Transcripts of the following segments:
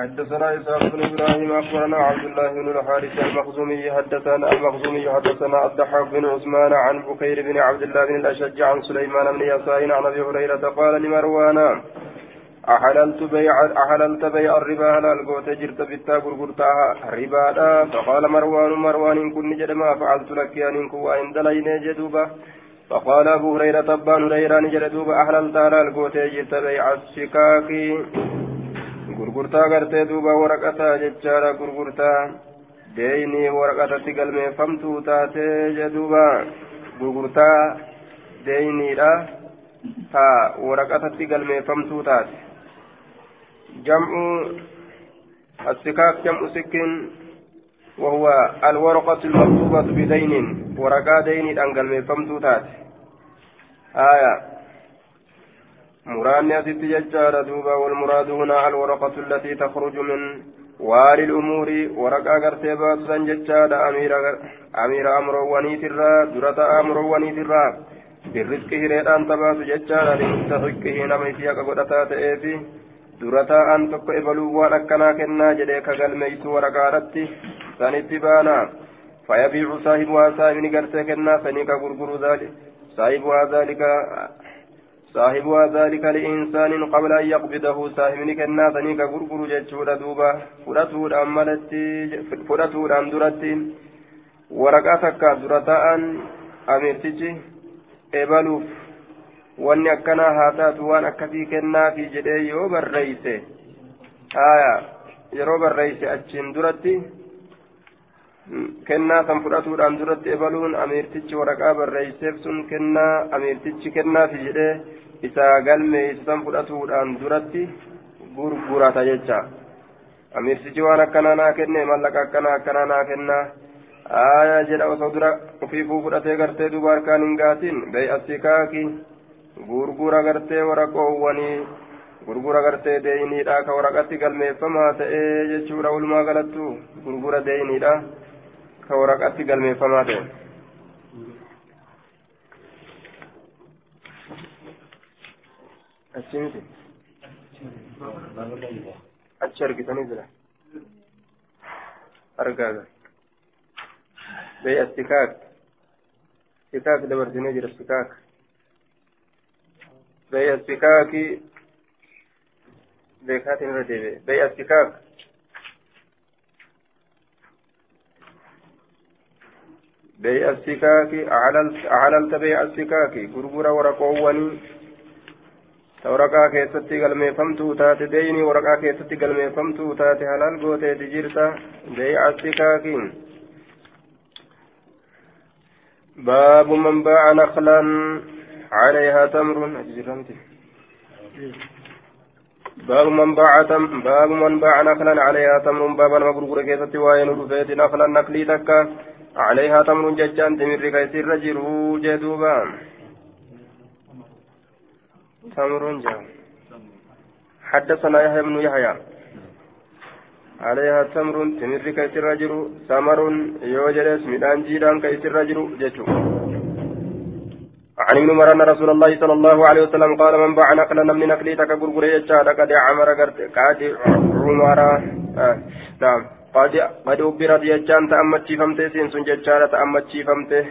حدثنا إسحاق بن إبراهيم أخبرنا عبد الله بن الحارث المخزومي حدثنا المخزومي حدثنا الضحاك بن عثمان عن بكير بن عبد الله بن الأشج عن سليمان بن يسار عن أبي هريرة قال لمروان أحللت بيع أحللت بيع الربا هلال قوت جرت بتا غرغرتها ربا فقال مروان مروان كن جد ما فعلت لك إن كن وإن دلين جدوبا فقال أبو هريرة أبان هريرة نجد دوبا أحللت هلال قوت جرت بيع الشكاك. gurgurtaa gartee duuba waraqataa jechaadha gurgurtaa deeyni waraqatatti galmeeffamtuu taatee jedhuuba gurgurtaa deeyniidha ta waraqatatti galmeeffamtuu taate jam'u السكاك جمع سكين وهو الورقة المكتوبة بدين ورقا دين أنقل من فمتو تات muraanni asitti jechaadha. Duuba walmuraadu hunaa alwaraqatu allatii takhruju min waali lumuuri waraqaa gartee baatu san jechaadha. Amiira amroowwaniitirraa durata amroowwaniitirraa birrisqi hireedhaan tabaatu jechaadha. Limustaxiqqihi nama isii haqa godhataa ta'eefi durataa an tokko ebaluu waan akkanaa kennaa jedhee kagalmeeytu waraqaadhatti sanitti baanaa fayabiicu saahibu haa saahibni gartee kennaa sanii ka gurguru saahibu haa zaalika صاحبها ذلك لإنسان قبل أن يقبضه صاحبني كنا سنيك غرغر جتشورا دوبا فراتور أمالتي فراتور أم درتي ورقاتك درتان أميرتجي إبلوف wanni akkanaa haa taatu waan akkasii kennaafi jedhee yoo barreeyse aya yeroo barreeyse achiin duratti kennaa san fudhatuudhaan duratti ebaluun amiirtichi waraqaa barreeyseef sun kennaa amiirtichi kennaafi jedhee isaa galmeeyse san fudhatuudhaan duratti gurgurata jecha amiirtichi waan akkanaa naa kenne mallaqa akkanaa akkanaa naa kennaa aya jedha osoo dura ufiifuu fudhatee gartee duba harkaan hin gaatin beey'asikaaki gurgura gartee waraqoowwanii gurgura gartee deeyniidha ka waraqatti galmeeffamaa ta'ee jechuudha walumaa galattu gurgura deeyniidha ka waraqatti galmeeffamaa ta'e achimiti achi argitanii jira argaaga beeya sikaak sikaak dabarsinee jira sikaak بيع السكاك بيكات الرديبة بيع السكاك بيع السكاك أعللت بيع السكاك غرغر ورقواني waraqaa keessatti galmeeffamtuu taate deeyni waraqaa keessatti galmeeffamtuu taate halaal gooteeti jirta bee'a sikaakiin baabu man baa'a naqlan عليها تمر باب من باع باب من باع نخلا عليها تمر بابا مغرور كيست وين رفيت نخلا نخلي تكا عليها تمر ججان تمر كيسر رجلو جدوبا تمر جا. حدثنا يحيى بن يحيى. عليها تمر تمر كيسر رجل ثمر يوجد ميدان جيران كيسر رجل جتو عن ابن عمر ان رسول الله صلى الله عليه وسلم قال من باع نقلا من نقلي تكبر قرية قد عمر قد عمر. آه. نعم. قد قد أبرت يجان تأمتشي فمته سينسون ججارة تأمتشي فمته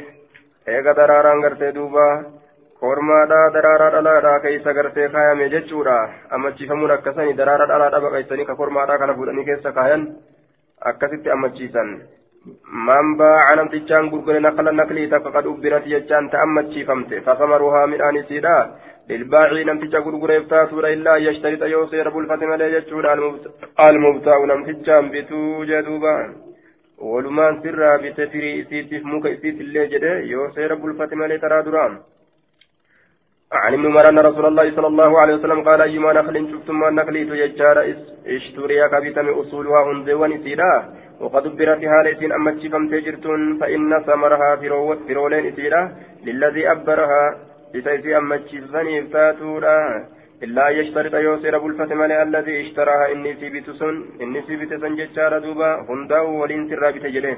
eega daraaraan gartee duuba kormaadhaa daraaraa dhalaadhaa keessa gartee kaayame jechuudha ammachiifamuun akkasanii daraaraa dhalaadhaa baqaysanii ka kormaadhaa kana fuudhanii keessa kaayan akkasitti ammachiisan من باع نمتجان غرغر نقل نقلي فقد أبرت يجان تأمتشي فمت فثمرها من آن سيدا للباعي نمتجا غرغر يفتاتو إلا يشترط يوسير بالفتم لا يجود المبتاع نمتجان بتو جدوبا. ولمان سرا بتفري إسيتف موك إسيت اللي جده يوسير بالفتم لا ترى درام. عن ابن عمر ان رسول الله صلى الله عليه وسلم قال أيما نخل شفتم ما نخليت يجار اشتري كبتم أصولها هندوان سيدا وقد أبر في حالة أما تشفم تجرتون فإن ثمرها فرولين إسيرا. للذي أبرها لتيسي أما تشفني فاتورا إلا يشترط يوسر بالفتم الذي اشتراها إني سيبت سن إني سيبت سن جتشار دوبا هندا ولين سرا بتجرين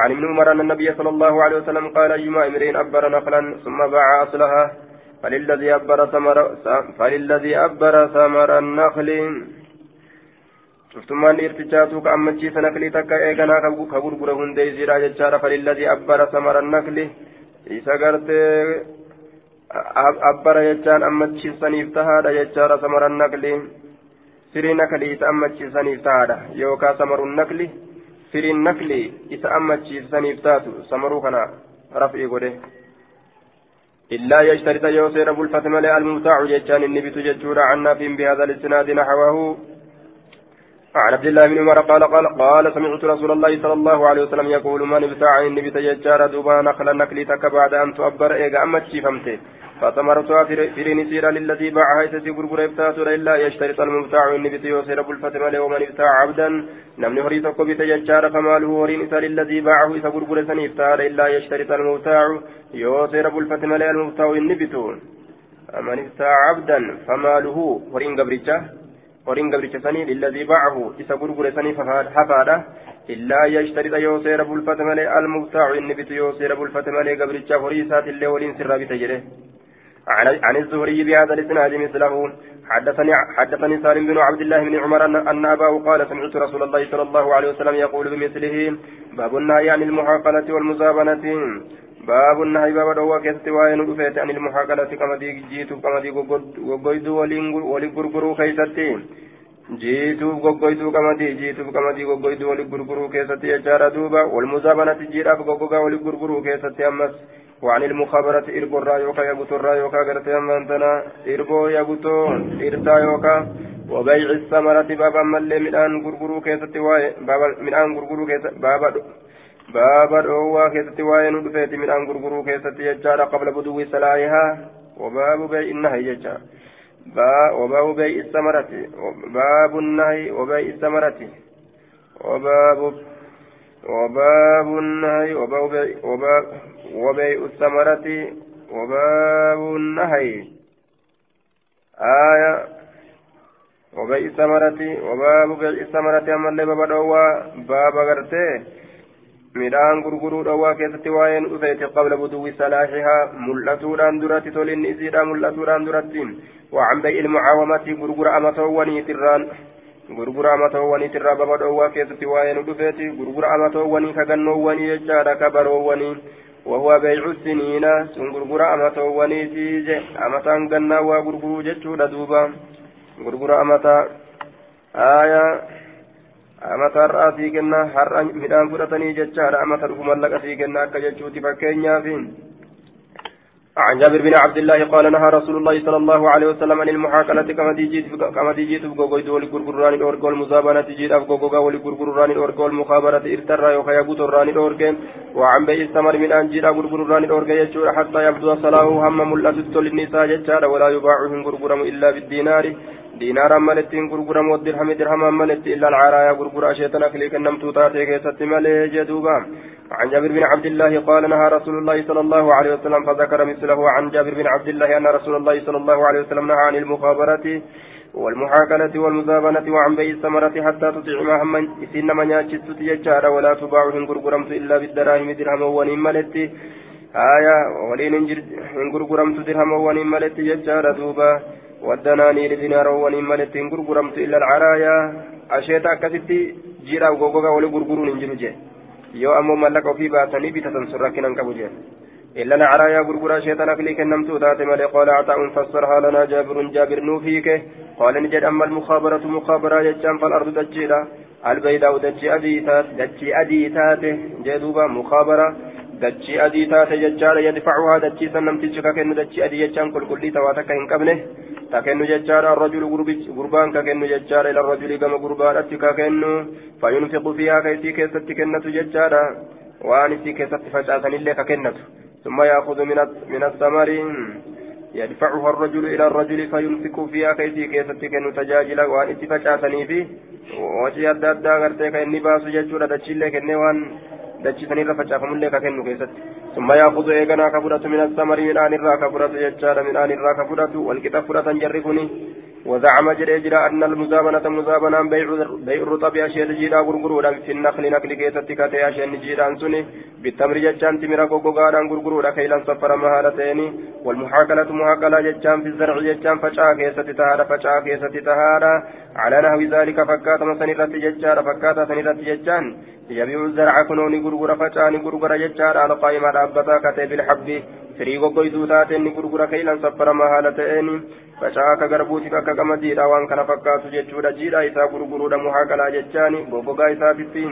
عن ابن عمر أن النبي صلى الله عليه وسلم قال أيما امرئ أبر نخلا ثم باع أصلها فللذي أبر ثمر فللذي أبر ثمر النخل cuftummaan dhiirtichaatu ka ammachiisa naklii takka eeganaa ka gurgure hundee isiidha jechaadha. Falilladii abbara samara nakli isa gartee abbara jechaan ammachiisaniif tahaadha jechaadha samara nakli firii nakli isa ammachiisaniif tahaadha. Yookaan samaruun nakli firiin nakli isa ammachiisaniif taatu samaruu kana raf'ii godhe. إلا يشترط يوسير بلفة ملئ الممتاع جتان النبت جتشورا عنا فيهم بهذا الاستناد نحوه عن عبد الله بن عمر قال قال قال سمعت رسول الله صلى الله عليه وسلم يقول من ابتاع النبت جتشارا دوبا نخل نكلي تك بعد أن تؤبر إيغا أمت فمته فثمرتها فرين سيرا للذي باعها يسسي غرغر ابتاتر إلا يشترط المبتاع النبت يوسير بلفة ملئ ومن ابتاع عبدا. نمني هري تكو بتججار فماله هرين إسا للذي باعه إسا غرغر سنيفتار إلا يشترط المبتاع. يوسير بلفة ملئ المبتاع النبت من ابتاع عبدا فماله هرين قبرجه horiin gabricha sanii lilladii baacahu isa gurgure sanii hafaadha illaa yashtarida yoo seera bulfate malee almubtaacu inni bitu yoo seera bulfate malee gabrichaaf horii isaatiillee waliin sirraa bite jedhe عن الزهري بهذا الإسناد مثله حدثني حدثني سالم بن عبد الله بن عمر ان أباه قال سمعت رسول الله صلى الله عليه وسلم يقول بمثله باب النهي عن المحاقله والمزابنة. باب النهي باب دوا كيست وين دفيت عن المحاقلة كما دي جيتو كما دي غوغويدو ولي غرغرو كيستي جيتو غوغويدو كما دي جيتو كما دي غوغويدو ولي غرغرو كيستي يجارا دوبا والمزابنة جيراف غوغوغا ولي غرغرو كيستي أمس. وعن المخابرة إربو الرايوكا يغوتو الرايوكا غرتي أمانتنا إربو يغوتو إرتا يوكا وبيع الثمرة بابا ملي من أن غرغرو كيستي بابا من أن غرغرو كيستي بابا baaba dhoowwaa keessatti waa'ee nu dhufeeti midhaan gurguruu keessatti jechaadha qabla buduwwi salaayihaa wabaabu bee'i nahi jecha wabaabu bee'i samarati baabu nahi wabee'i samarati wabaabu وباب النهي وبيع الثمرة وباب النهي آية وبيع الثمرة وباب بيع الثمرة أما اللي بابا بابا غرتي midhaan gurguruudha waa keessatti waa'een dhufeeti qabla buduwwi salaaxihaa mul'atuudhaan duratti tolinni isiidha mul'atuudhaan duratti waan bai ilmucaawamati gurgura amatoowwaniitirraan gurgura amatoowwaniitirraa baba dhoowwaa keessatti waa'een dhufeeti gurgura amatoowwanii kagannoowwanii jechaadha kabaroowwanii وهو بيع السنين سنغرغر أمتا ونيتي أمتا غنا وغرغر جتشو دوبا غرغر أمتا آية amata har'aa sii kenna har'a midhaan fudhatanii jechaadha amata dhufu mallaqa sii kenna akka jechuuti fakkeenyaaf عن جابر بن عبد الله قال نهى رسول الله صلى الله عليه وسلم عن المحاكلة كما ديجيت كما ديجيت بغوغويد ولغرغران اورغو المزابنة تجيت بغوغا ولغرغران اورغو المخابرة إرترى يوكا يغوت الران اورغو وعن بيع الثمر من أنجيل غرغران اورغو يجور حتى يبدو صلاه هم ملأت النساء جتشار ولا يباعهم غرغرم إلا بالدينار. دينارا ملتين غرغرم والدرهم درهما ملت الا العرايا غرغر اشيتنا كليك النمتو تاتي كيست جدوبا عن جابر بن عبد الله قال نهى رسول الله صلى الله عليه وسلم فذكر مثله عن جابر بن عبد الله ان رسول الله صلى الله عليه وسلم نهى عن المخابرة والمحاكلة والمزابنة وعن بيع الثمرة حتى تطعمها من إسن من يأتشت تججار ولا تباعهم غرغرمت إلا بالدراهم درهم ونين ملت آية ولين غرغرمت درهم ونين ملت ججار دوبا والدنانير دينار ونين ملت غرغرمت إلا العرايا أشيتا كستي جيرا وغوغا ولي غرغرون انجلو جي ammoo mallaqa ofii baatanii bitatan sun rakkinan qabu jeen إلا العرايا غرغرا شيطان أكلي كنمت ذات ملي قال عطاء فسرها لنا جابر جابر نوفيك قال نجد أما المخابرة مخابرة يجان فالأرض دجيلا البيداء دجي أديتات دجي أديتات جدوبا مخابرة دجي أديتات يجان يدفعها دجي سنم تجكا كن دجي أدي يجان كل كل تواتك إن قبله تكن ججار الرجل غربان ككن ججار إلى الرجل كما غربان أتكا كن فينفق فيها كيتي كيست كنة ججارا وأن في كيست فجأة إلا ثم يأخذ من من الثمر يدفعها الرجل إلى الرجل فينفق فيها كيتي كيست كن تجاجل وأن فجأة في وجه أدى أدى غرتي كإني باسو ججورا دجيلة كني وأن دجيتني رفجأة ملي ككن كيست ثم يأخذ إيغانا كفرة من الثمر من آن الرا كفرة ججارا من آن الرا كفرة والكتاب فرة جرفني وزعم جريجرا أن المزابنة مزابنة بيع الرطب أشياء جيدا غرغرودا في النخل. نخل كيست كتي أشياء جيدا سني بالتمر جتشان تمرا غوغوغادا غرغرودا كيلا سفر مهالتين والمحاكلة محاكلة جتشان في الزرع جتشان فشا كيست تهارا فشا كيست تهارا على نحو ذلك فكات مسنرة جتشان فكات سنرة جتشان يبيع الزرع كنوني غرغرا فشاني غرغرا جتشان على قائمة أبتا كتي بالحب. firii goggoyduu taateen ni gurgura keeylan saffaramaa haala ta'een facaa akka garbuutiif akka qamadiidha waan kana fakkaatu jechuudha. Jiidha isaa gurguruudha muhaa qalaa jechaani. Goggogaa isaatitti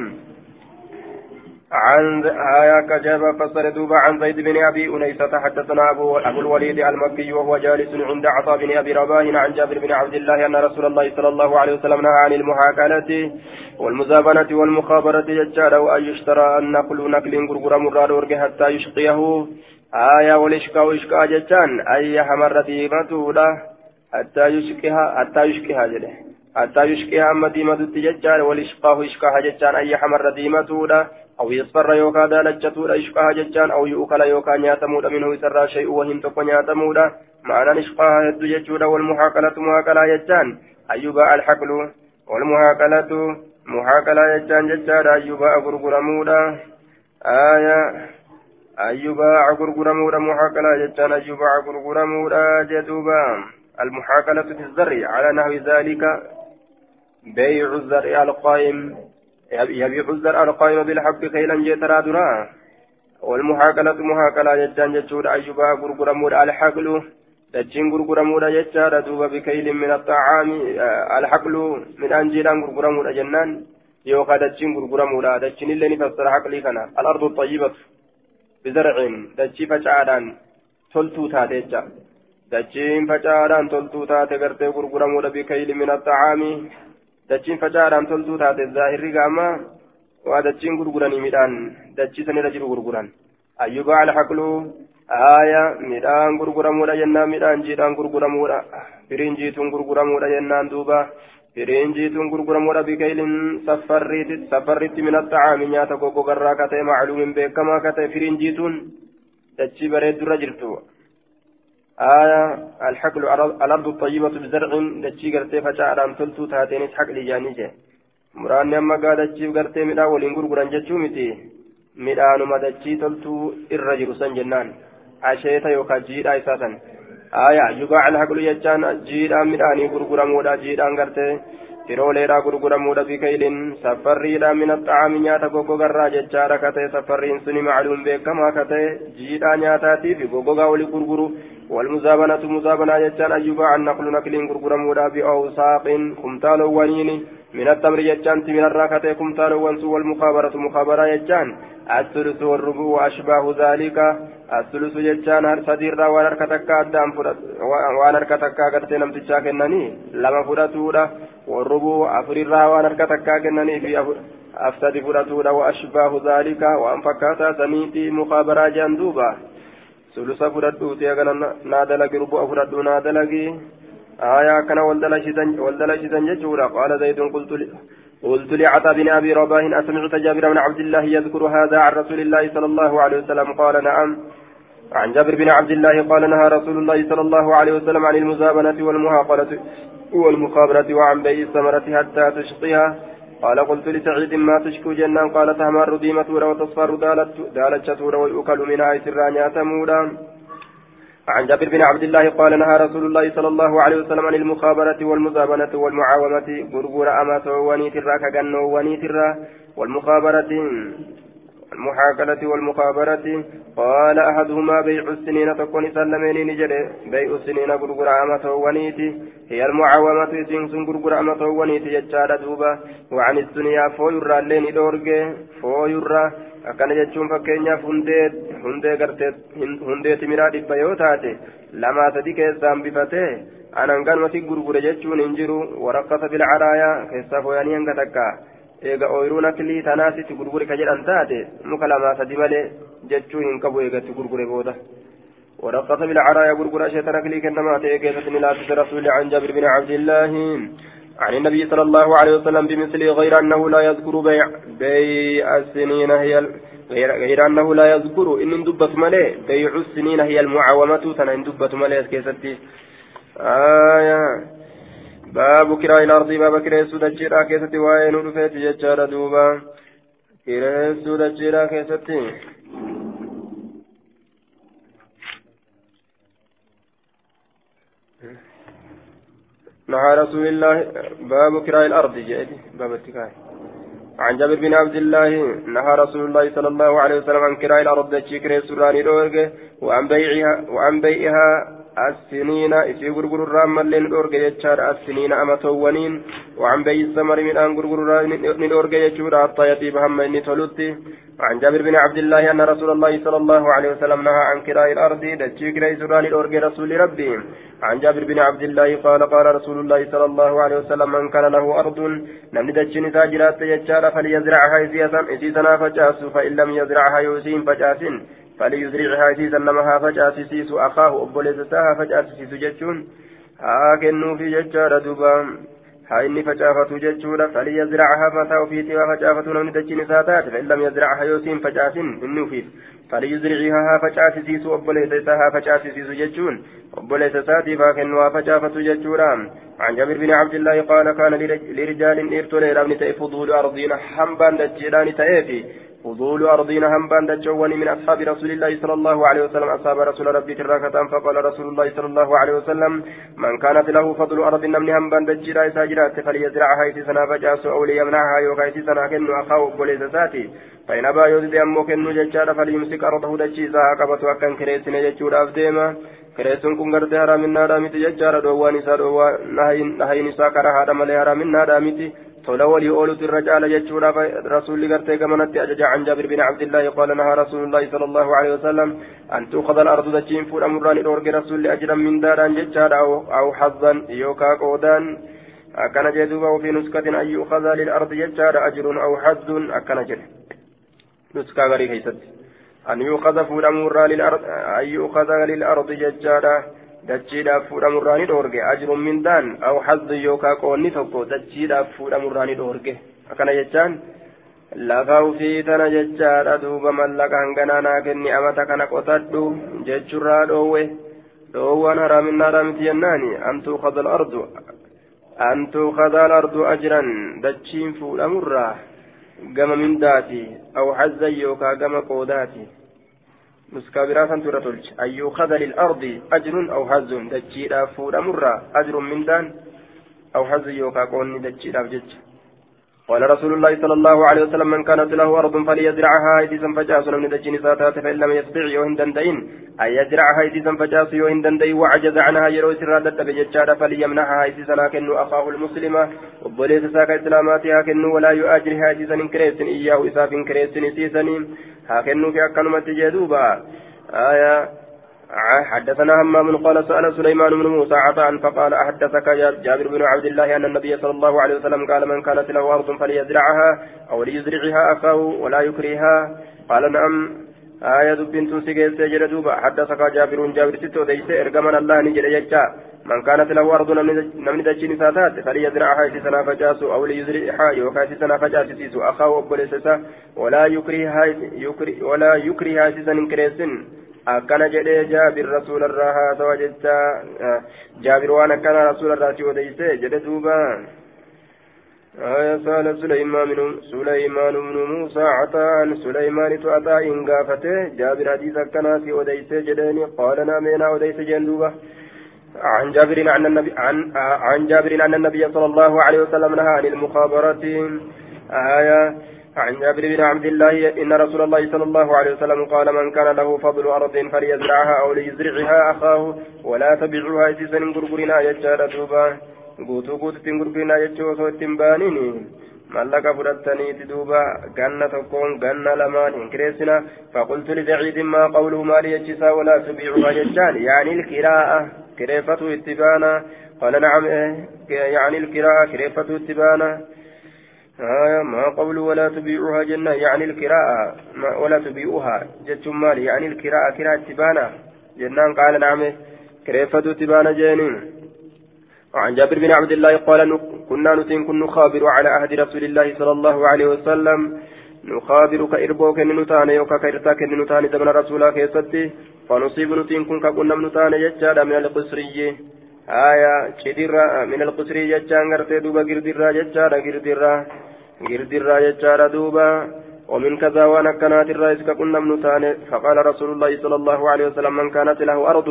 عن آية كجابة فسر دوبا عن زيد بن أبي أنيسة حدثنا أبو, أبو الوليد المكي وهو جالس عند عطاء بن أبي رباه عن جابر بن عبد الله أن رسول الله صلى الله عليه وسلم نهى عن المحاكلة والمزابنة والمخابرة يجار وأن يشترى النقل نقل غرغر مراد حتى يشقيه آية والإشقاء وإشقاء جتان أي حمر ديمتولا حتى يشقها حتى يشقها جده حتى يشقها أما ديمتو جتان والإشقاء إشقاء جتان أي حمر ديمتولا أو يصفر يوكا دالجتولا إشقاء جتان أو يؤكل يوكا نياتمودا منه يسرى شيء وهم تقو نياتمودا معنى إشقاء هدو جتولا والمحاكلة محاكلة جتان أي باع الحقل والمحاكلة محاكلة جتان جتان أي باع غرغرمودا آية أيباع غرغرمورا محاكلة جتان أيباع غرغرمورا جدوبا المحاكلة في الزرع. على نحو ذلك بيع الزرع القائم. يبيع الزرع القائم بالحق خيلا جترا درا. والمحاكلة محاكلة جتان جتور أيباع غرغرمورا الحقل. دجين غرغرمورا جتارا دوبا بكيل من الطعام الحقل. من أنجيلان غرغرمورا جنان. يوكا دجين غرغرمورا دجين اللي نفسر حقلي كان الأرض الطيبة. بزرع دجي فجعان تلتو تاتيجا dachiin facaadhaan toltuu taate gartee gurguramuudha bikayli min axxacaami dachiin facaadhaan toltuu taate zaahirri gaama waa dachiin gurguranii midhaan dachii sanirra jiru gurguran. Ayyuba alhaqlu aaya midhaan gurguramuudha jennaan midhaan jiidhaan gurguramuudha firiinjiituun gurguramuudha jennaan duuba. Firiinjiituun gurguramuudha bikaylin safarriitti min axxacaami nyaata goggogarraa ka ta'e macluumin beekamaa ka ta'e firiinjiituun dachii bareeddurra jirtu. آية الحقل الأرض الطيبة بزرع دتشي قرتي فجاء تلتو تاتينيس حقل جانيجي muraanni amma gaadachiif gartee midhaan waliin gurguran jechuu miti midhaanuma dachii toltuu irra jiru san jennaan asheeta yookaan jiidhaa isaa san آية يباع الحقل يجان جيدان مداني غرغرمودا جيدان غرتي تيروليدا غرغرمودا بكيل سفريدا من الطعام نياتا غوغو غرا ججارا كتي سفرين سني معلوم بكما كتي جيدا نياتاتي في غوغو غاولي غرغرو والمزابنة مزابنة يجان يباع النقل نقل غرغرمودا بأوساق كمتال ونين من التمر يجان من الراكتي كمتال ونسو والمخابرة مخابرة يجان الثلث والربع وأشباه ذلك. الثلث جتان سديرا waan harka takka addaan waan harka takka agartee namtichaa kennanii lama fudhatuudha warrubuu afurirraa waan harka takkaa kennanii fi afsadi fudhatuudha sulusa fudhadhuuti agana naa dalagi rubu'a fudhadhuu naa dalagi. آية كان والدلشتن ججورا قال زيد قلت قلت لعطى بن ابي رباه اسمعت جابر بن عبد الله يذكر هذا عن رسول الله صلى الله عليه وسلم قال نعم عن جابر بن عبد الله قال نهى رسول الله صلى الله عليه وسلم عن المزابنة والمهاقلة والمخابرة وعن بيع الثمرة حتى تشقيها قال قلت لسعيد ما تشكو جنان؟ قال تهمر ديمة وتصفر دالت تورا ويؤكل منها سرانيا تمودا عن جابر بن عبد الله قال نهى رسول الله صلى الله عليه وسلم عن المخابرة والمزابنة والمعاومة. غرغور أمات ونيترا كجنو ونيترا والمخابرة. المحاكلة والمخابرة قال أحدهما بيع السنين تكون سلمين نجري بيع السنين غرغر عامة ونيتي هي المعاومة سنس غرغر عامة ونيتي يجار دوبا وعن الدنيا فويرا لين دورجي فويرا akkana jechuun fakkeenyaaf hundee hundee gartee hundee timiraa dhibba yoo taate lamaa sadi keessaan bifatee anan ganumatti gurgure jechuun hin jiru waraqqasa bilcaraayaa keessaa fooyanii hanga takkaa eega ooyiruu naklii tanaasitti gurgure ka jedhan taate muka lamaa sadi malee jechuu hin qabu eegatti gurgure booda. ورقص بالعرايا غرغر شيطان أكلي كنما تيكيسة من رسول عن جابر بن عبد الله عن النبي صلى الله عليه وسلم بمثله غير أنه لا يذكر بيع بيع السنين هي غير, غير أنه لا يذكر إن دبت ملي بيع السنين هي المعاومة تنا إن دبت ملي كيستي آية باب كراء الأرض باب كراء سودجيرا كيستي وين رفيت ججارة دوبا كراء سودجيرا كيستي نهى رسول الله باب كراء الأرض جئتي باب التكاي عن جابر بن عبد الله نهى رسول الله صلى الله عليه وسلم عن كراء الأرض تشكر سراني وعن بيعها وعن بيعها السنين إسي غرغر الرام ملين أورجا يجار السنين أما توانين وعن بي السمر من أن غرغر من أورجا يجور حتى يطيب إني تلوتي عن جابر بن عبد الله أن رسول الله صلى الله عليه وسلم نهى عن كراء الأرض دجي كراء سران الأورجا رسول ربي عن جابر بن عبد الله قال قال رسول الله صلى الله عليه وسلم من كان له أرض نمن دجي نتاجرات يجار فليزرعها إسيسنا فجاس فإن لم يزرعها يوسين فجاسين فليزرعها سيسا نمها فجأسسيس أخاه أبوليسها فجأسسيس جتشون. ها كنو في ججار دوبا. ها إني فجافة جتشون فليزرعها فتاو في توا فجافة نمن دجين ساتات فإن لم يزرعها يوسين فجأسن إنو فيت. فليزرعها فجأسسيس أبوليسها فجأسسيس جتشون. أبوليساتي فكنوا فجافة جتشورا. عن جابر بن عبد الله قال كان لرجال إرتولي ربني تأفضول أرضين حنبا دجيران تأفي فضول أرضين همبان دجواني من أصحاب رسول الله صلى الله عليه وسلم. أصحاب رسول ربي تراكة فقال رسول الله صلى الله عليه وسلم من كانت له فضل أرض نمن همبان دجرا ساجرات فليزرعها إتي سنا فجاس أو ليمنعها يوكا إتي سنا كنو أخاه بوليس ساتي فإن أبا يوزد أمو ججارا فليمسك أرضه دجيسا عقبة أكن كريسين ججور أفديما. كريسون كن غرتي حرام النادامتي ججارا دوان إسا دوان نهين إسا كرا حرام الحرام النادامتي tola walii oolutu irra caala jechuudhaaf rasuulli gartee gamanatti ajaja can jaabir bin cabdillaahi qaala nahaa rasuulullaahi sala allahu alehi wasalam an tuukhada alardu dachiin fuudhamurraa ni dhoorge rasuulli ajran mindaadhaan jechaadha aw hazzan yookaa qoodaan akkana jee duuba wafii nuskatin an yuukhada lilardi jechaadha ajrun aw hazzun akkana jedhe nuskaa garii keeysatti an yuukhada fuudhamurraa an yuukhada lilardi jechaadha dachiidhaaf fuudhamurraa ni dhoorge ajrun mindaan aw hazzu yookaa qoonni tokko dachiidhaaf fuudhamurraa ni dhoorge akkana jechaan lafa ufii tana jechaadha duuba mallaqa hanganaa naa kenni amata kana qotadhu jechurraa dhoowwe dhoowwan haraaminnaadhaa miti jennaani an tuukhada alardu an tuukhada alardu ajran dachiin fuudhamurraa gama mindaati aw hazzan yookaa gama qoodaati مسكابرا سنتورة تلج. أن يؤخذ للأرض أجر أو حز دجيرا فورا مرة. أجر من دان أو حز يوكا قوني دجيرا فجج قال رسول الله صلى الله عليه وسلم من كانت له أرض فليزرعها. إذ فجاس من دجين ساتات فإن لم يستطع يوهن دندين. أن يزرعها؟ إذ فجاس يوهن دندين وعجز عنها يروي سرادة بججارة فليمنعها. إذ سناكن أخاه المسلم وبليس ساك إسلاماتها كن ولا يؤاجرها إذ سن كريس إياه إساف كريس سيسني هاكن في أكنمة جدوبا آية حدثنا همام قال سأل سليمان بن موسى عطاء فقال أحدثك جابر بن عبد الله أن النبي صلى الله عليه وسلم قال من كانت له أرض فليزرعها أو ليزرعها أخاه ولا يكرهها. قال نعم. آية بنت سجل سجل دوبا حدثك جابر جابر ستو ديس إرقمنا الله نجل يجا من كانت له أرض نمن دجين ساتات فليزرعها سنة فجاس أو ليزرعها يوكا سنة فجاس سيسو. أخاه وبلسسا ولا يكرهها يكره ولا يكرهها سنة كريسن akkana jedhee jaabir rasuularraa haa ta'a jecha jaabir waan akkana rasuularraa si odeyse jedhe duuba. سأل سليمان سليمان بن موسى عطاء سليمان عطاء قافته جابر حديث كنا في أديس جدني قال نامينا أديس جندوبة عن جابر عن النبي عن عن جابر أن النبي صلى الله عليه وسلم نهى عن المخابرة آية عن جابر بن عبد الله إن رسول الله صلى الله عليه وسلم قال من كان له فضل أرض فليزرعها أو ليزرعها أخاه ولا تبعوها إسيسا غرغرنا يجار دوبا osoo ittiin baaniin mallaqa fudhattaniiti duuba ganna tokkoon ganna lamaan hin kireessina faqultu lisaciidin maa qawluhu maali jechisaa walaa tubiicuhaa jechaan yaani ilkiraa'a kireeffatu itti baana qala nacam yaani ilkiraa'a kireeffatu itti baana آه ما قول ولا تبيعها جنة يعني الكراءة ولا تبيعها جت مال يعني الكراءة كراءة تبانا. جنان قال نعم كريفة تبانا جانين وعن جابر بن عبد الله قال كنا نتين كن نخابر على عهد رسول الله صلى الله عليه وسلم. نخابر كإربوك نتان يوكا كإرتاك نتان زمن رسولا كيستي فنصيب نتين كن كقنا نتان يجاد من القسري آية شدرة من القصر جتان غرتي دوبا جردرة جتارة جردرة جردرة جتارة دوبا ومن كذا وأنا كانت الرئيس كنا من تاني فقال رسول الله صلى الله عليه وسلم من كانت له أرض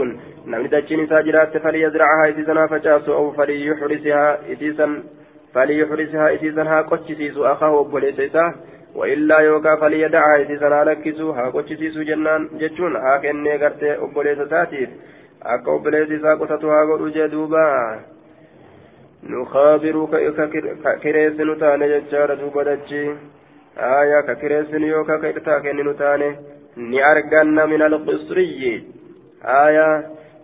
نمن دجين ساجرات فليزرعها إسيسنا فجاس أو فليحرسها إسيسا فليحرسها إسيسا ها قتشسيس أخاه وبوليسيسا وإلا يوكا فليدعها إسيسا لكسو ها قتشسيس جنان جتشون ها كني غرتي وبوليساتيف akka obboleessi isaa qotatu haa godhu jee duuba nukhaabiru ka kireessinu taane jechaadha duuba dachi aya ka kireessinu yookaa ka irtaa kenninu taane ni arganna min alqisriyyi aya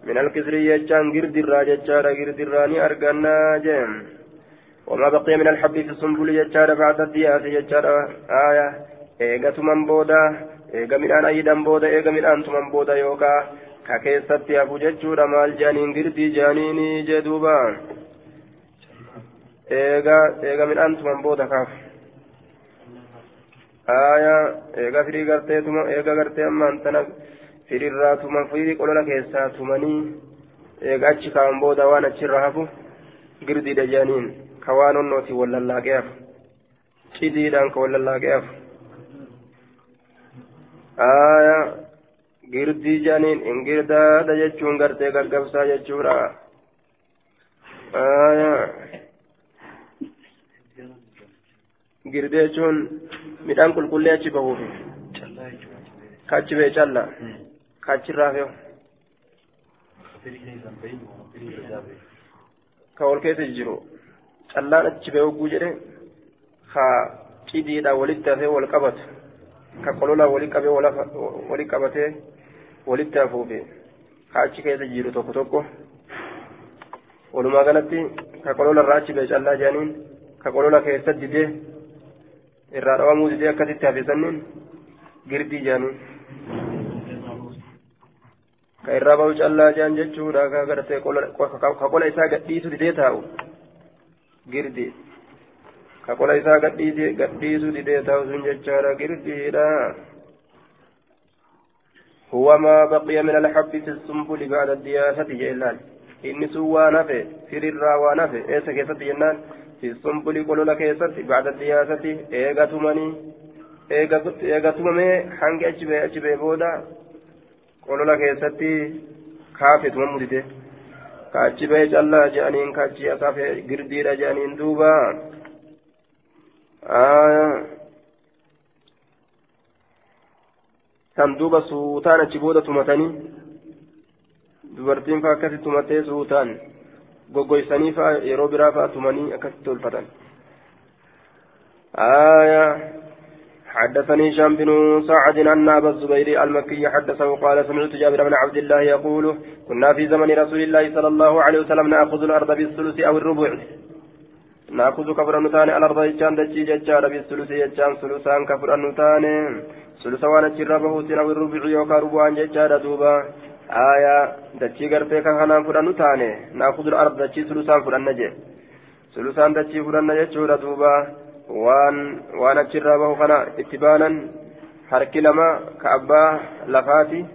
min alqisriyyi jechaan girdirraa jechaadha girdirraa ni argannaa jee وما بقي من الحب في السنبل يجار بعد الدياس يجار آية إيغا تمن بودا إيغا من أن أيدا بودا إيغا من أن تمن بودا يوكا ka keessatti hafu jechuudha maal jaaniin girdii jaaniini jedhuuba eega eega midhaan tuman booda kaaf. Aya eega firii gartee tuma eega gartee ammaan tana firiirraa tuma firii qolola keessaa tumanii eega achi kaan booda waan achirra hafu girdiidha jaaniin ka waan onnooti wallallaaqee hafu. Cidiidhaan ka wallallaaqee hafu. Aya girdii jaaniin ingirdaadha jechuun gartee gaggabsaa jechuudha girdee jechuun midhaan qulqullee achi bahuuf kachi bee calla kachirraa fe'u ka ol keessa jiru callaan achi bee hogguu jedhe ka cidiidha walitti hafee wal qabatu ka qolola wali qabee wali qabatee walitti hafuufi ka achi keessa jiru tokko tokko walumaa galatti ka qolola irraa achi bee callaa jedhaniin ka qolola keessa didee irraa dhawamuu didee akkasitti hafisanniin girdii jedhaniin ka irraa bahu callaa jedhan jechuudha ka gartee ka qola isaa gadhiisu didee taa'u girdii ka qola isaa gadhiisu didee taa'u sun jechaadha girdiidha هو ما بقي من الحب في السنبل بعد الدياسة جيلان إني سوى نفي في الرا ونفي إيسا كيسة جنان في السنبل قولوا لك بعد الدياسة إيغا تمني إيغا تممي حنك أجبه أجبه بودا. قولوا لك إيسا كافي تممدته كأجبه جلا جانين كأجي أصافي قردير جانين دوبا. آه. Kan duuba suutaan achi booda tumatanii dubartiin faa akkasi tumatee suutaan goggoysanii faa yeroo biraa faa tumanii akkasitti tolfatan آية حدثني هشام بن سعد أن أبا الزبير المكي حدثه قال سمعت جابر بن عبد الله يقول كنا في زمن رسول الله صلى الله عليه وسلم نأخذ الأرض بالثلث أو الربع نأخذ كفر النتان على الأرض يجان دجي ججار بالثلث يجان ثلثان كفر النتان ثلث وأنا جربه أو الربع يوكا ربعان ججار دوبا آية دجي غرتي كهنا فر النتان نأخذ الأرض دجي ثلثان فر النجي ثلثان دجي فر النجي دوبا achirraa bahu kana itti baanan harki lama ka abbaa lafaati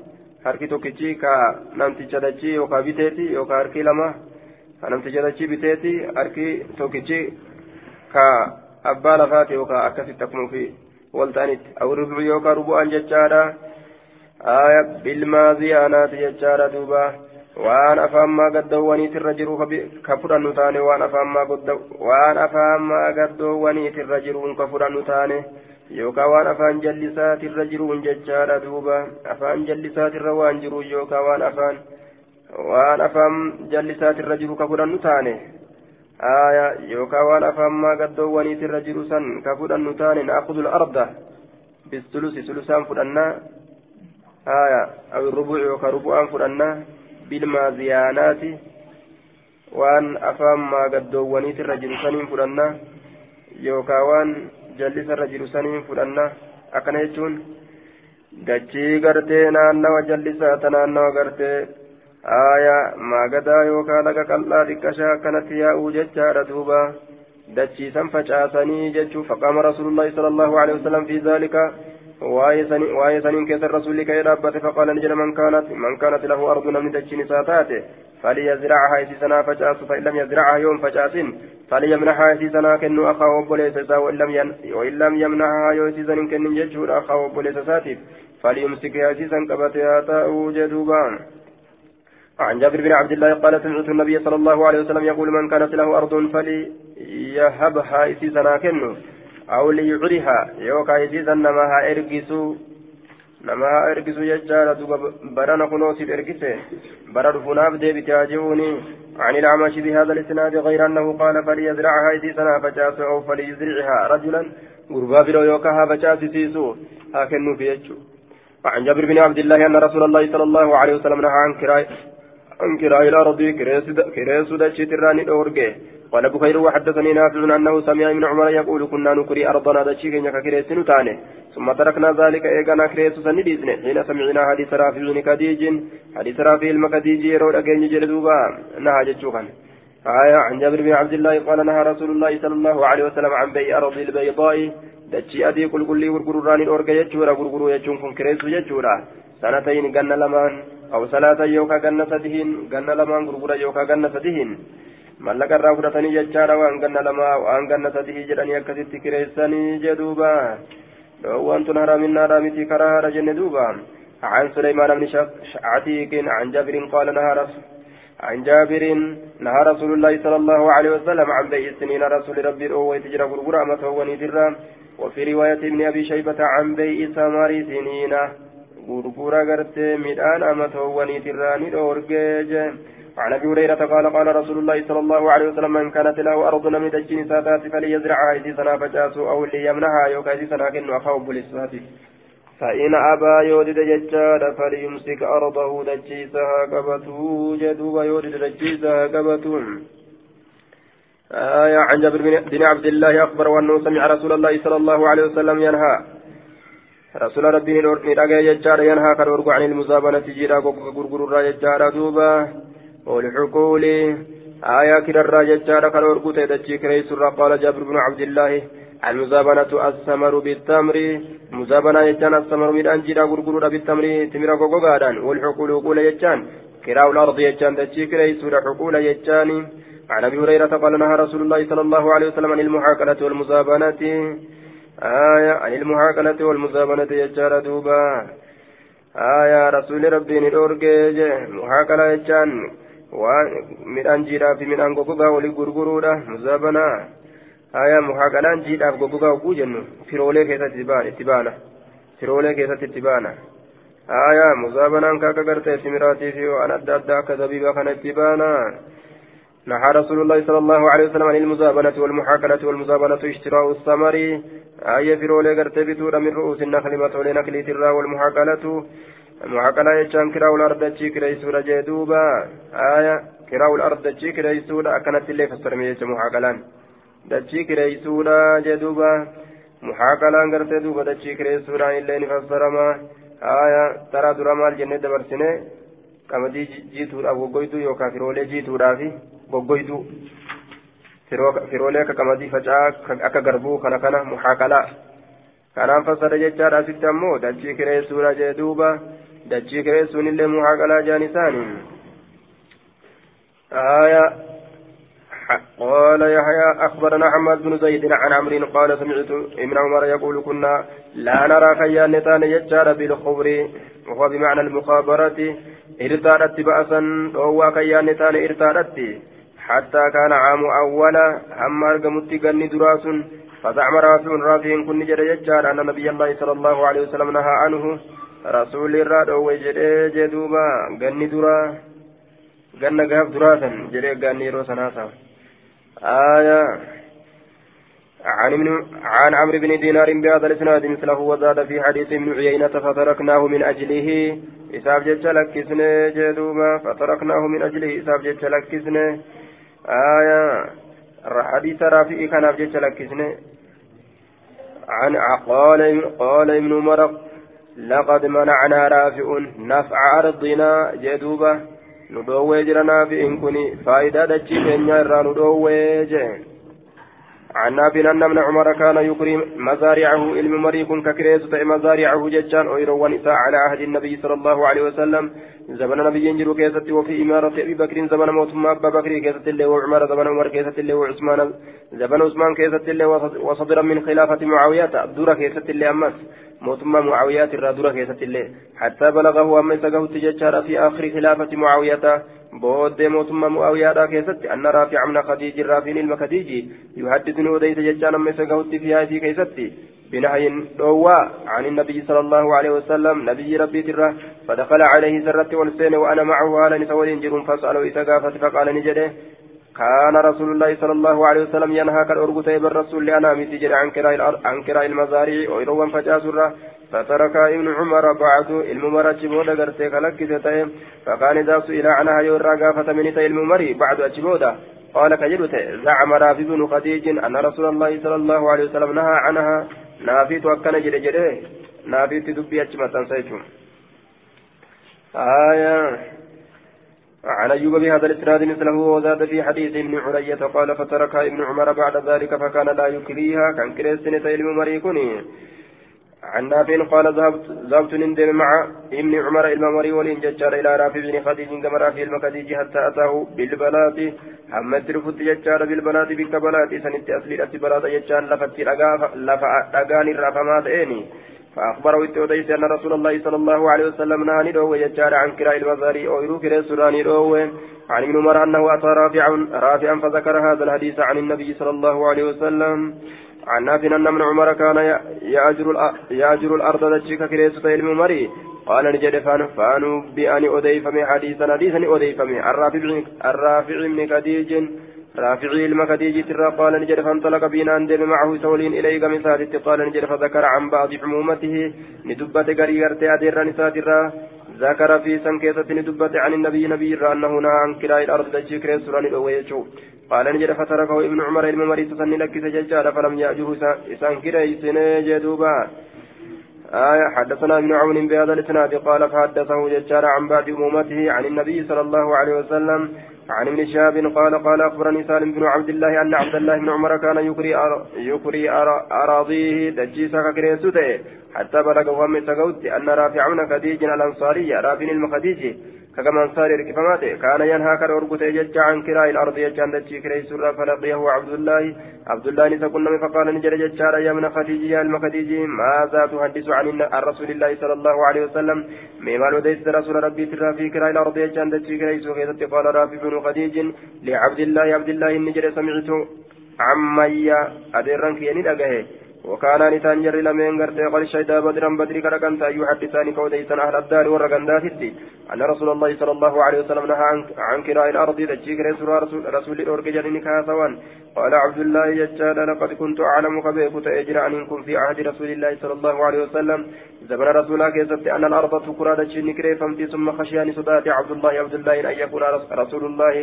harki tokkichi ka namticha dachii yookaan biteeti yookaan harki lama ka namticha dachii biteeti harki tokkichi ka abbaa lafaati yookaan akkasitti akkuma ofii wal ta'anitti awurri yookaan rubu'aan jechaadha bilmaa ziyaanaati jechaadha duuba. waan afaammaa gaddoowwaniitirra jiru ka fudhannu taane waan afaammaa waan afaammaa gaddoowwaniitirra jiruun ka fudhannu taane yookaan waan afaan jallisaatirra jiruun jechaadha duuba afaan jallisaatirra waan jiru yookaan waan afaan waan afaan jallisaatirra jiru ka fudhannu taane? Aya yookaan waan afaammaa gaddoowwaniitirra jiru san ka fudhannu taane naaqudul arda? Bistulusi sulusaan fudhannaa? Aya awi rubuuc yookaan rubu'aan fudhannaa? Bilmaa ziyaanaati waan afaan maagaddoowwaniitirra jiru saniin fudhanna yookaan waan jallisarra jiru saniin fudhanna akkana jechuun dachii gartee naannawa jallisaa ta naannawa gartee maagadaa yookaan laga qal'aa xiqqashaa akkanatti yaa'uu jechaadha duuba dachiisan facaasanii jechuu faqaama rasuulullaahi sala allahu alehi wasalam fi zaalika waa'ee saniin keessa rasuulli ka'ee dhaabbate faqaala ni jedha man kaanat man kaanat lahu ardu namni dachiin isaa taate فليزرعها يسيسنا فجأس فإن لم يزرعها يوم فجأس فليمنحها يسيسنا كنو أخاه وبوليس وإن لم يمنحها يسيسنا كن يجهر أخاه وبوليس ساتف فليمسكها يسيسا كبتها تأو جدوبان عن جابر بن عبد الله قال سمعت النبي صلى الله عليه وسلم يقول من كانت له أرض فليهبها يسيسنا كنو أو ليعرها يوكا يسيسا نماها إرقسو نماها إرقسو يجارة برنا كنوسي إرقسه برد فناف ديبت ياجوني عن الأعمش بهذا الإسناد غير أنه قال فليزرعها يسيسنا فجاس أو فليزرعها رجلا غربا برو يوكاها فجاس سيسو هكذا في يجو. وعن جابر بن عبد الله أن رسول الله صلى الله عليه وسلم نهى عن كراء عن كراء الأرض كريس دجت الراني أورجي قال بخير وحدثني نافع أنه سمع ابن عمر يقول كنا نكري أرضنا دجيك كريس نتاني. ثم تركنا ذلك إيقنا كريس سنديسن حين سمعنا حديث رافع بن كديج حديث رافع المكديج يرون أجين جلدوبا. نهى جتشوكا. آية عن جابر بن عبد الله قال نهى رسول الله صلى الله عليه وسلم عن بيع أرض البيضاء. أدي قل قل لي ورقروران الأورجا يجورا قرقرو يجون كن كريس يجورا. سنتين قلنا لمان أو ثلاثة يوكا قلنا سدهين قلنا لمان قرقرا يوكا قلنا سدهين mallaqa irraa fudhatanii jechaadha waan ganna lamaa waan ganna sadii jedhanii akkasitti kireessanii jedhuuba dhoowwan tun haraminnaadha miti karaadha jenne duuba عن سليمان بن عتيق عن جابر قال نهى عن جابر نهى رسول الله صلى الله عليه وسلم عن بيع السنين رسول ربي أو يتجرى غرغرة درا. وفي رواية ابن أبي شيبة عن بيع ثمار سنين غرغرة قرت مدان أمتوني درا ندورجيج عن ابي هريره قال قال رسول الله صلى الله عليه وسلم من كانت له ارض من دجين ساتات فليزرعها ايدي سنا فجاسوا أو ليمنعها يوكا ايدي سنا كن اخاه فإن أبى يودد ججار فليمسك أرضه دجيسها قبته جدوب يودد دجيسها قبته آية عن جابر بن عبد الله أخبر وأنه سمع رسول الله صلى الله عليه وسلم ينهى رسول ربي ندعى ججار ينهى كالورق عن المزابنة جيرا غرغر ججار دوبا. والحقول آية كرر ججار كان ورقوت يدجي كريس قال جابر بن عبد الله المزابنة الثمر بالتمر. مزابنة يجان الثمر من أنجيرا غرغرورا بالتمر. تمرا غوغادان والحقول قول يجان كراء الأرض يجان دجي كريس حقول يجان عن أبي هريرة قال نهى رسول الله صلى الله عليه وسلم عن المحاكلة والمزابنة. آية عن المحاكلة والمزابنة يجار دوبا آية رسول ربي ندورجي محاكلة يجان goggogaa walii gurguruudha muzaabanaa haya muhaaqalaan jiidhaaf goggogaa oguu jennu firoolee keessatti itti baana firoolee keessatti itti baana haya muzaabanaan ka akka gartee simiraatii fi waan adda addaa akka zabiibaa kana itti baana نهى رسول الله صلى الله عليه وسلم عن المزابنة والمحاكلة والمزابنة اشتراء الثمر آية في رولي قرتبتو من رؤوس النخل متولي نخل ترى والمحاكلة mucaqalaa jechaan kiraa'ul ardachii kireeysuudha jee duuba aaya kiraa'ul ardachii kireeysuudha akkanatti illee fassarame jecha mucaqalaan dachii kireeysuudha jee duuba mucaqalaan gartee duuba dachii kireeysuudhaan illee ni fassarama aaya taraa qamadii jiituudhaaf goggoyduu yookaan firoolee jiituudhaaf goggoyduu firoolee akka qamadii faca'aa akka garbuu kana kana mucaqalaa kanaan fassara jechaadha asitti ammoo dachii kireessuudha jee duuba dachii kireessuun illee muhaaqalaa jaan isaanii آية قال يحيى أخبرنا حماد بن زيد عن عمرو قال سمعت ابن عمر يقول كنا لا نرى خيان نتان يجار بالخبر وهو بمعنى المخابرة ارتادت بأسا وهو خيان نتان ارتادت حتى كان عام أولا هم أرقمت قني دراس فزعم رافع رافع كن جد يجار أن نبي الله صلى الله عليه وسلم نهى عنه رسول الراد وجد جدوبا غني درا غنى غاف دراسا جري غني روسناسا آية عن ابن عن عمرو بن دينار بهذا الإسناد مثله وزاد في حديث ابن عيينة فتركناه من أجله. إساب جت لكسنه جدوبا فتركناه من أجله. إساب جت لكسنه آية. حديث رافئ كان جت لكسنه عن قال قال ابن مرق لقد منعنا رافع نفع أرضنا جدوبة. ندوي جرنا في إن كني فائدة دجي كنيا را ندوي جن عن نافع أن ابن عمر كان يكرم مزارعه علم مريك ككريس مزارعه ججان أيرو ونساء على عهد النبي صلى الله عليه وسلم. زمن نبي ينجر كيست وفي إمارة أبي بكر زمن موتما أبا بكر كيست الله وعمر زمن عمر كيست الله وعثمان زمن عثمان كيست الله وصدرا من خلافة معاوية دورة كيست الله أمس. موتما معاوية الرادورة كيست الله حتى بلغه أما سقه تججار في آخر خلافة معاوية. بود موتما معاوية كيست أن رافع من خديج رافع المخديج يحدثني وديت ججان أما سقه في كيست بنهي دوا عن النبي صلى الله عليه وسلم نبي ربي تره فدخل عليه سرت والسين وأنا معه على نسوى جرم فاسأله إسقافة فقال نجده كان رسول الله صلى الله عليه وسلم ينهى كالأرغت بالرسول لأنا مسجد عن كراء المزارع ويروى فجاسرة فترك ابن عمر بعد الممرة جبودا قرتي كلك فقال إذا سئل عنها يورا قافة من الممري بعد أجبودا قال كجلت زعم رافي بن خديج أن رسول الله صلى الله عليه وسلم نهى عنها. نافيت أكن جري جري نافيت دبي أجمع تنسيتم آية. عن أيوب بهذا الإسناد مثله وزاد في حديث ابن علية قال فتركها ابن عمر بعد ذلك فكان لا يكريها. كان كريستين تيلم مريكني عن نافع قال ذهبت ذهبت نندم مع ابن عمر الممري ولين ججار إلى رافع بن خديج كما رافع المكديج حتى أتاه بالبلات حمد رفت ججار بالبلات بك بلات سنت أصلي أتي بلات ججار. لفت لغان الرافمات إني فأخبره التوديس أن رسول الله صلى الله عليه وسلم نهاني دوه ججار عن كراء المزاري أو يروك رسولاني دوه عن ابن عمر أنه أتى رافعا رافعا فذكر هذا الحديث عن النبي صلى الله عليه وسلم. عن نافع أن ابن عمر كان يأجر يأجر الأرض تشيك كريسة علم مري قال نجد فان فانوا بأني أضيفمي حديثا حديثا أضيفمي الرافع من خديج رافعي المكديج ترى قال نجد فانطلق بنا أندم معه سولين إليه كمثال قال نجد فذكر عن بعض حمومته ندبت قريرت أدير نسات ذكر في سنكيسة ندبت عن النبي نبي أنه نهى عن كراء الأرض تجي كريسة قال نجد فتركه ابن عمر علم مريت سني لك فلم يأجه إسان كريس جدوبا آية حدثنا ابن عون بهذا الإسناد قال فحدثه ججال عن بعد أمومته عن النبي صلى الله عليه وسلم عن ابن شهاب قال قال أخبرني سالم بن عبد الله أن عبد الله بن عمر كان يكري يكري أراضيه دجيسا كريسوته حتى بلغ وهم سقوت أن رافعون خديج الأنصاري رافع المخديج كما انصار ركفماته كان ينهى كان ارغوت يجج عن كراء الأرض يجان دجي كراء سرى فلقيه عبد الله. عبد الله نسكن فقال نجر ججار يا من خديجي يا المخديجي. ماذا تحدث عن الرسول الله صلى الله عليه وسلم. مما لديت رسول ربي ترى في كراء الأرض يجان دجي كراء سرى قال رافي بن خديج. لعبد الله عبد الله النجر سمعت عمي أدرنك يني وكان نتان جر لمن غرتي قال شهدا بدرا بدري كركن يحدثان كوديسا أهل الدار ورغنداتي أن رسول الله صلى الله عليه وسلم نهى عن, كراء الأرض تجيك رسول رسول رسول الاورك جرني كاسوان قال عبد الله يجاد لقد كنت أعلم كبيك تأجر عنكم في عهد رسول الله صلى الله عليه وسلم. زمن رسول الله كيست أن الأرض تكرى كريفمتي ثم خشياني صدات عبد الله عبد الله إن يكون رسول الله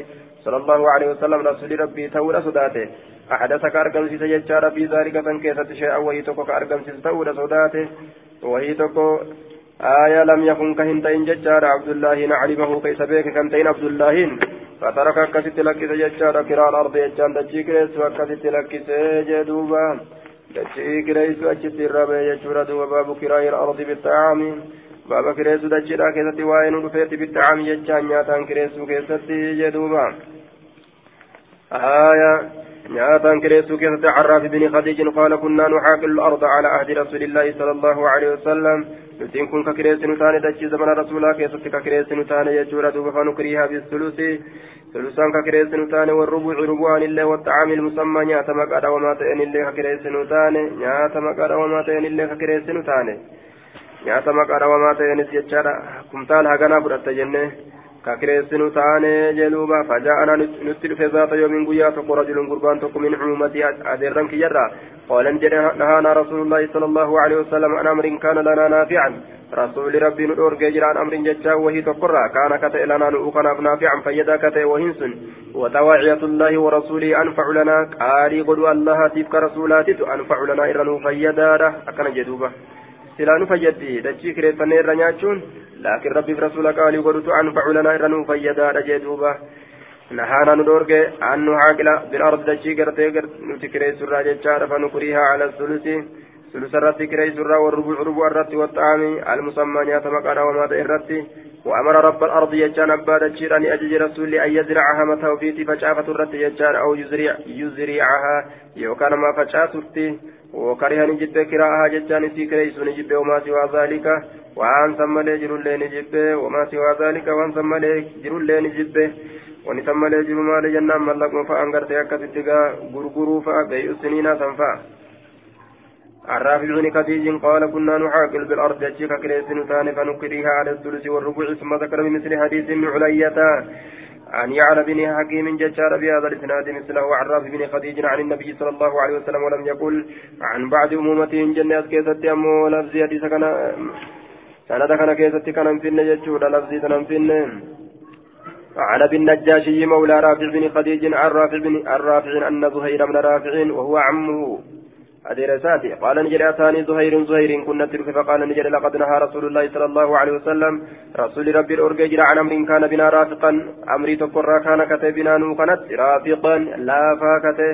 صلى الله عليه وسلم رسول ربي تولى صداته أحدثك أرقم سيسا يجار في ذلك فانكيست شيئا وهي تكو كأرقم سيسا تولى صداته وهي تكو آية لم يكن كهنتين ججار عبد الله نعلمه كيس بيك كنتين عبد الله. فترك كست لك ججار كراء الأرض يجان دجي كريس وكست لك سيجدوبا دجي كريس وجت الربي يجور دوبا باب كراء الأرض بالطعام. باب كريس دجي كيست وين رفيت بالطعام يجان نياتان كريس كيست جدوبا آية نياتان كريسو كيسة عراف بن خديج قال كنا نحاكل الأرض على عهد رسول الله صلى الله عليه وسلم نتين كن ككريس نتان دجي زمن رسولا كيسة ككريس نتان يجور دوبا فنكريها بالثلث ثلثان ككريس نتان والربع ربوان الله والطعام المسمى نياتا مقادا وما تئن الله ككريس نتان نياتا مقادا وما تئن الله ككريس نتان نياتا مقادا وما تئن جتشارا كمتال هغنا فرأت جنة ككريسن تاني جلوبا فجاءنا نتلف ذات يوم قيا تقو رجل قربان تقو من عمومتي أدرن كجرا قال نهانا رسول الله صلى الله عليه وسلم عن أمر كان لنا نافعا رسول ربي ندور جيجر عن أمر ججا وهي تقرى كان كتئ لنا نؤخنا نافعا فيدا كتئ وهنسن وتواعية الله ورسوله أنفع لنا قالي قدوا الله تبك رسولاتي أنفع لنا إرنو فيدا أكن جدوبا سلانو فيدي دجي كريفني رنياتشون لكن ربي في رسول قال قلت أنفع لنا إرنو فيدا جدوبا نهانا ندورك أن نعاقل بالأرض دشي قرتي نتكري سرى جتشار فنكريها على الثلث ثلث الرتي كري سرى والربع ربع الرتي والطعام المسمى نياتم قال وما الرتي وأمر رب الأرض يجان أبا دشير أن رسول أن يزرعها متى وفيتي فشافة الرتي يجان أو يزرع يزرعها يوكان ما فشاترتي وكره نجب كراءها ججان في كريس نجب وما سوى ذلك. وأن ثم جر اللي نجب وما سوى ذلك. وأن ثم جر اللي نجب wani san malee jiru maali jennaan mallaquma fa'aan gartee akkasitti gaa gurguruu fa'a الرافع بن خديج قال كنا نحاكل بالأرض أجيك كريس نتان فنكريها على الثلث والربع ثم ذكر بمثل حديث ابن علية عن يعلى بن حكيم ججار بهذا الإسناد مثله عن رافع بن خديج عن النبي صلى الله عليه وسلم ولم يقل عن بعض أمومته جنات كيست أمو لفظي حديث كان سند كان كيست كان في النججور لفظي كان عن أبي النجاشي مولى رافع بن خديج عن رافع بن الرافع أن زهير بن رافع وهو عمه. أديرساتي قال نجد أتاني زهير زهير كنا تلك فقال نجد لقد نهى رسول الله صلى الله عليه وسلم. رسول ربي الأرججر عن أمر كان بنا رافقا. أمري تقرى كان كتبنا نوكنت رافقا. لا فاكته.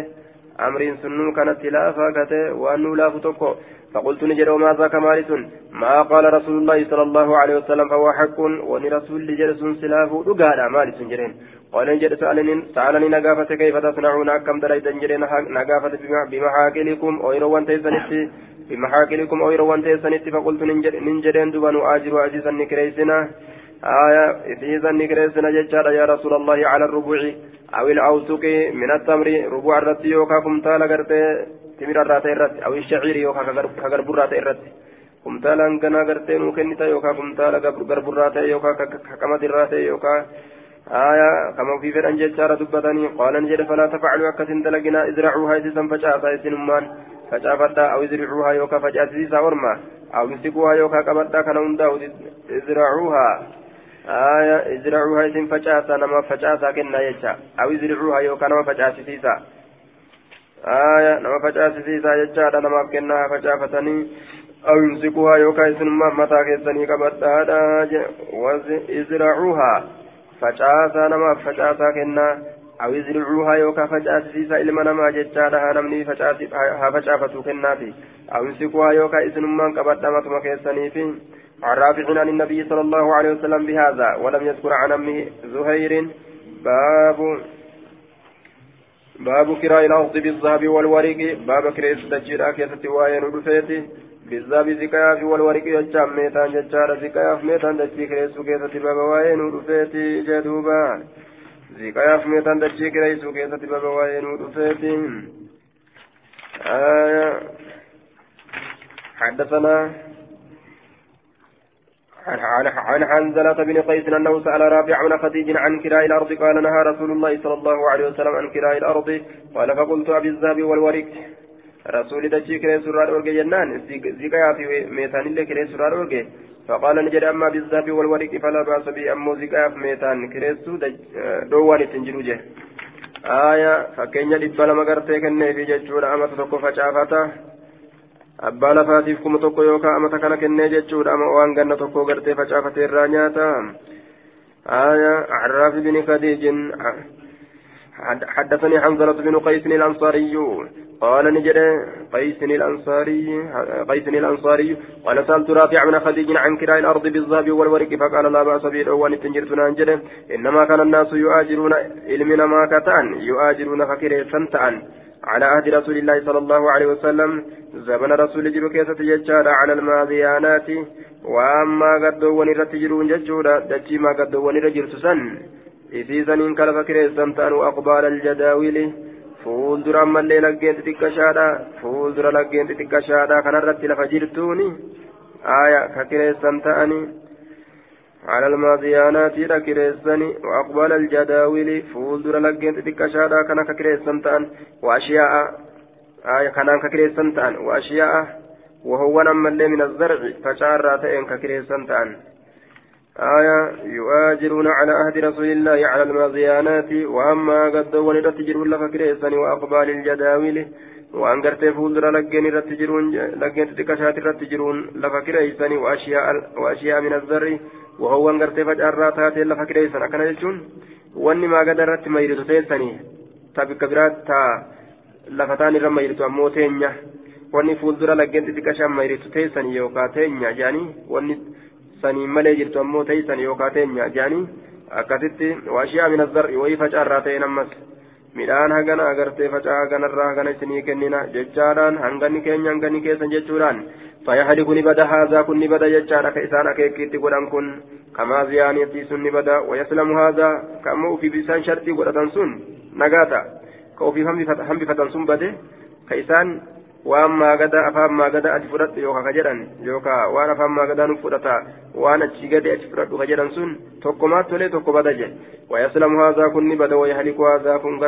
أمر سنو كانت لا فاكته. وأنه لا فتوكو فقلت نجد وما ذاك مالس ما قال رسول الله صلى الله عليه وسلم فهو حق. ونرسول لجلس سلاف. دقال مالس جرين. قال نجد سألني سألني نقافة كيف تصنعون كم دريت جرين نقافة بمحاكلكم أويرو وانتيسنتي بمحاكلكم أويرو وانتيسنتي فقلت ننجدين دبان أجر عزيزا نكريسنا آية إذا نكريسنا ججار يا رسول الله على الربوع أو الأوسق من التمر ربوع الرتي يوكا كمتالا قرتي تمر الراتي الرتي أو الشعير يوكا كغرب الراتي الرتي ganaa gartee nuu kennita yookaan kumtaala garburraa ta'e yookaan kakamadurraa ta'e yookaan آية كما في فرن جتشارة دبتني قال نجد فلا تفعلوا أكسن دلقنا ازرعوها إسسا فجأة إسنمان. فجأة أو ازرعوها يوكا فجأة إسسا ورما. أو يمسكوها يوكا كبتا كان ازرعوها آية ازرعوها إسن فجأة نما فجأة كنا يجا. أو ازرعوها يوكا نما فجأة إسسا. آية نما فجأة إسسا يجا نما كنا فجأة فتني أو يمسكوها يوكا إسنما متى كيسني كبتا وازرعوها facaasaa namaaf facaasaa kennaa awi zircuuhaa yookaan facaasisiisa ilma namaa jechaadha haa namni haa facaafatu kennaafi awimsikuhaa yookaan isinummaan qabadha matuma keessaniifi عن رافع عن النبي صلى الله عليه وسلم بهذا ولم يذكر عن أمه زهير باب باب كراء الأرض بالذهب والورق باب كراء الدجيرة كيسة وآية ندفيته بالذهب زكايا في والورق يجام ميتان ججار زكايا في ميتان دجي كريسو كيسة بابا وين ودفيتي جدوبا زكايا في ميتان دجي كريسو كيسة بابا وين ودفيتي آية حدثنا عن عن حنزلة بن قيس أنه سأل رافع بن خديج عن كراء الأرض قال نهى رسول الله صلى الله عليه وسلم عن كراء الأرض قال فقلت أبي الذهب والورق رسول دجي كري سرار أورجي جنان زكايا في ميتان اللي كري سرار أورجي فقال نجد أما بالذهب والورق فلا بأس به. أمو زكايا في ميتان كريسو دوان تنجلو جه. آية فكينيا دبالا مغرتي كنه في ججولا أما تتوقف فشافتا abbaa lafaatiif kuma tokko yookaan amata kana kennee jechuudha ama waan ganna tokko gartee facaafate irraa nyaata آية عراف بن خديج حدثني حنظلة بن قيس الأنصاري. قال نجد قيس الأنصاري قيس الأنصاري. قال سألت رافع بن خديج عن كراء الأرض بالذهب والورق فقال لا بأس به وأن تنجرت نانجد إنما كان الناس يؤاجرون علمنا ما كتان يؤاجرون فكره سنتان على عهد رسول الله صلى الله عليه وسلم زمن رسول جلو كيسة ججارة على الماضيانات وأما قدوان رتجرون ججورة دجي ما سن إذن كلف كريسان تانوا أقبال الجداول fuuldura ammallee laggeen xixiqqashaadha. Fuuldura laggeen xixiqqashaadha kanarratti lafa jirtuuni. Aya ka kireessan ta'ani. على الماضيانات كريسني وأقبال الجداول فولدر لجين تتكشادا كان كريسن تان وأشياء آية كان كريسن تان وأشياء وهو نما من الزرع فشار تين كريسن تان آية يؤاجرون على عهد رسول الله على الماضيانات وأما قد ولدت تجرون لك كريسني وأقبال الجداول fuuldura laggeen irratti jiruun laggeen xixiqqashaati irratti jiruun lafa kireeysanii waashiyaa min azzarri وهو ان غرتي فجارا تاتي لفا كريسن اكنا جتون wanni maagada irratti mayritu teessanii ta bikka biraatti ta lafataan irra mayritu ammoo teenya wanni fuuldura laggeen xixiqqashaan mayritu teessanii yookaan teenya jedhanii wanni saniin malee jirtu ammoo teessan yookaan teenya jedhanii akkasitti waashiyaa mina zar'i wayii facaarraa ta'een ammas midhaan hagana agartee facaa haganarraa hagana isinii kennina jechaadhaan hanganni keenya hanganni keessan jechuudhaan fayyahadi kun bada haazaa kun ni bada jechaadha ka isaan akeekiitti godhan kun kamaa ziyaaniitii sun ni bada wayaslamu haazaa ka ammoo ufiif isaan shartii godhatan sun nagaata ka ufiif hambifatan sun bade ka isaan waan maagada afaan maagada ati fudhadhu yookaan ka jedhan yookaan waan afaan maagadaa nuuf fudhata waan achi gade achi fudhadhu ka jedhan sun tokkomaat tolee tokko bada je wayaslamu haazaa kun ni bada wayahliku haazaa kun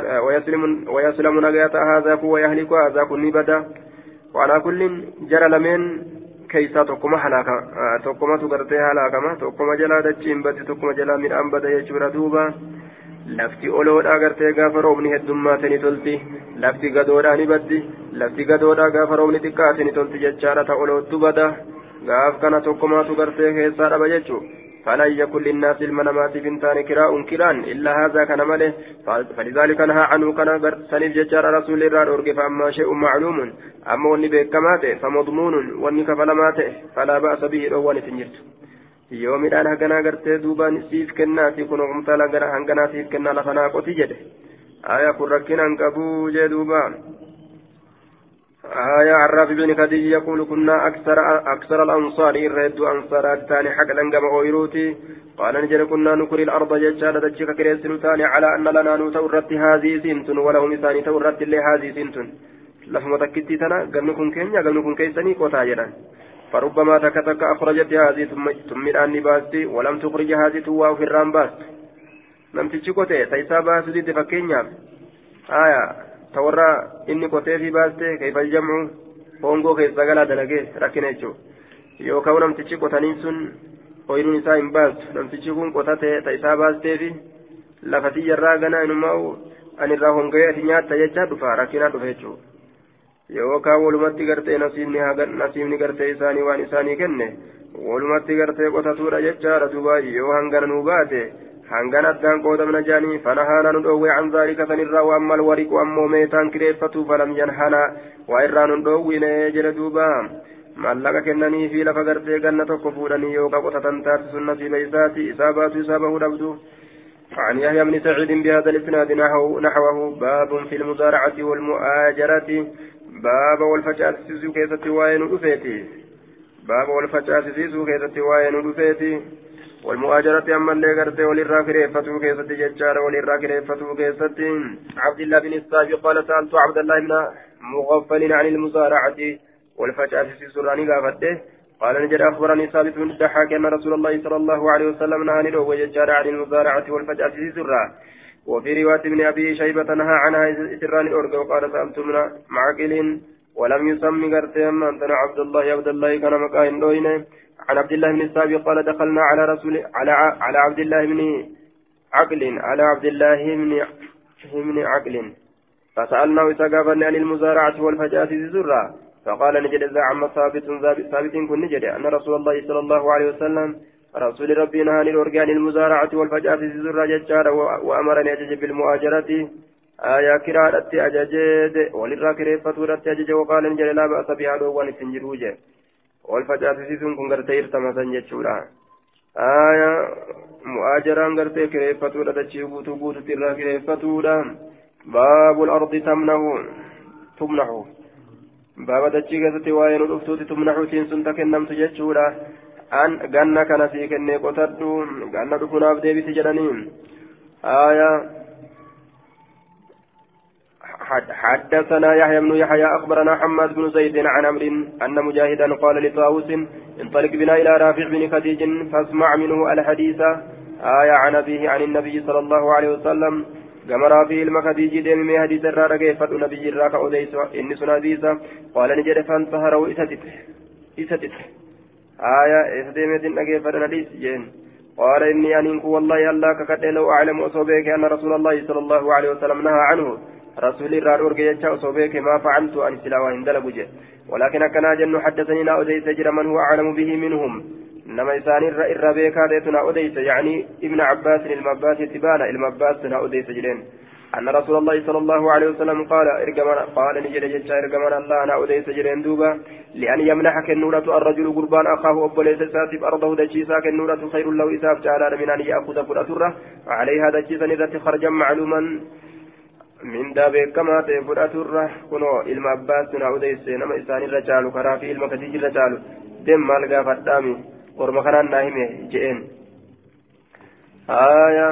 wayaslamu nagaata haazaa kun wayahliku haazaa kun ni bada waanaa kullin jara lameen keeysaa tokkoma halaaka tokkomatu gartee halaakama tokkoma jalaa dachiin badde tokkoma jalaa midhaan bada jechuudha duuba lafti oloodhaa gartee gaafa roobni heddummaate ni tolti lafti gadoodhaa ni baddi lafti gadoodhaa gaafa roobni xiqqaate ni tolti jechaadha ta oloottu bada gaaf kana tokkomaatu gartee keessaa dhaba jechuu فلن يكن للناس المنامات بنتان كراء كران إلا هذا كان ماله فلذلك نهى عنه كان سنف ججار رسول الله أرقى فأما شيء معلوم أما وني بكماته فمضمون وني كفلماته فلا بأس به روان تنجرت yoo midhaan haganaa gartee duubaan siif kennaati kun gara hanganaa siif kennaa lafanaa qoti jedhe. Aya kun rakkinaan qabuu jee duuba. آية عراف بن خديج يقول كنا أكثر أكثر الأنصار الرد أنصار الثاني حق لنقم أويروتي قال نجد كنا نكري الأرض ججالة تجيك كريس ثاني على أن لنا نتورت هذه سنتن ولهم ثاني تورت لي هذه سنتن لفما تكتي تنا قلنكم كينيا قلنكم كيسني قوتا جدا فربما تكتك أخرجت هذه ثم الآن باستي ولم تخرج هذه توا في الرام باست. لم تشكوتي تيسا باست دي فكينيا. آية تورا إني كوتي في باستي كيف الجمع؟ هونغو كيف سغلا دلقي ركنا يجو يوكاو لم تشكوتنين سن oyruun isaa hin baastu namtichi kun qotate ta isaa baasteefi lafati jarraa gana inumaa ani irraa honga'ee ati nyaatta jechaa yookaan walumatti gartee nasiibni gartee isaanii waan isaanii kenne walumatti gartee qotatuudha jechaadha duuba yoo hangana nuu baate hangana addaan qoodamna jaanii fanahaana nu dhoowwee an zaalika sanirraa waan mal wariqu ammoo meetaan kireeffatu falam yanhana waa irraa nu dhoowwine jedhe duuba mallaqa kennanii fi lafa gartee ganna tokko fuudhanii yookaan qotatan taasisun nasiiba isaati isaa baatu isaa bahuu dhabdu عن يحيى بن سعيد بهذا الاسناد نحوه باب في المزارعة والمؤاجرة baaba wal facaasisuu keessatti waa'ee nu dhufeeti. Baaba wal facaasisuu keessatti waa'ee nu dhufeeti. والمؤاجرة أما اللي قرتي وللرا كريفتو كيستي ججارة وللرا كريفتو كيستي عبد الله بن الصافي قال سألت عبد الله بن مغفل عن المزارعة والفجأة في سراني قال نجد أخبرني ثابت بن الضحاك أن رسول الله صلى الله عليه وسلم نهى عن المزارعة والفجأة في سرا وفي رواية ابن أبي شيبة نهى عنها إسران الأرض وقال سألت من معقل ولم يسمي قرتهم أنت عبد الله عبد الله كان مكاين دوينة. عن عبد الله بن السابق قال دخلنا على رسول على على عبد الله بن عقل على عبد الله بن بن عقل. فسألناه سقافا عن المزارعة والفجاة زرا فقال نجد زعم ثابت ثابت كن نجد أن رسول الله صلى الله عليه وسلم رسول ربي نهاني الأرجان المزارعة والفجاة زرا ججارا وأمرني أجج بالمؤاجرة آية كرادت أججد وللرا كريفتورت أجج وقال نجد لا بأس بها دوان سنجروجه walfacaasisiisuun kun gartee irtamasan jechuudha aya mu'aajaraan gartee kireeffatuudha dachii guutuu guututti irraa kireeffatuudha baabul ardi tamnahu tumnahu baaba dachii keessatti waa'ee nu dhuftuuti tumnahuutiin sun ta kennamtu jechuudha an ganna kana sii kennee qotadhu ganna dhufunaaf deebisi jedhanii aya حدثنا يحيى بن يحيى أخبرنا حماد بن زيد عن أمر أن مجاهدا قال لطاووس انطلق بنا إلى رافع بن خديج فاسمع منه الحديث. آية عن أبيه عن النبي صلى الله عليه وسلم. كما رافع المخديج ديم من حديث الرارة فت نبي الراك أوديس إني سناديسا قال نجد فانتهر إستت إستت آية دين أجيب نديس جين. قال إني أنك والله الله ككد لو أعلم أصوبك أن رسول الله صلى الله عليه وسلم نهى عنه. رسول الله أرجع يجا أصوبك ما فعلت أن سلا وإن دلبجه ولكن كان جن حدثني لا أديس جرى من هو أعلم به منهم. نما إسان الربيكا ديتنا أديس يعني ابن عباس المباس تبانا المباس تنا أديس جلين أن رسول الله صلى الله عليه وسلم قال إرجمنا قال نجد جتشا إرجمنا الله أنا أديس جلين دوبا لأن يمنحك النورة الرجل قربان أخاه أبوليس ساتب أرضه دجيسا كالنورة خير له إساف تعالى من أن يأخذ فرأتره عليها دجيسا إذا خرجا معلوما من داب كما فرأتره كنو إلما أباس تنا أديس نما إسان الرجال كرافي إلما كتيج الرجال. دم مالغا فتامي ورمخنا ناهمه جئين. آية.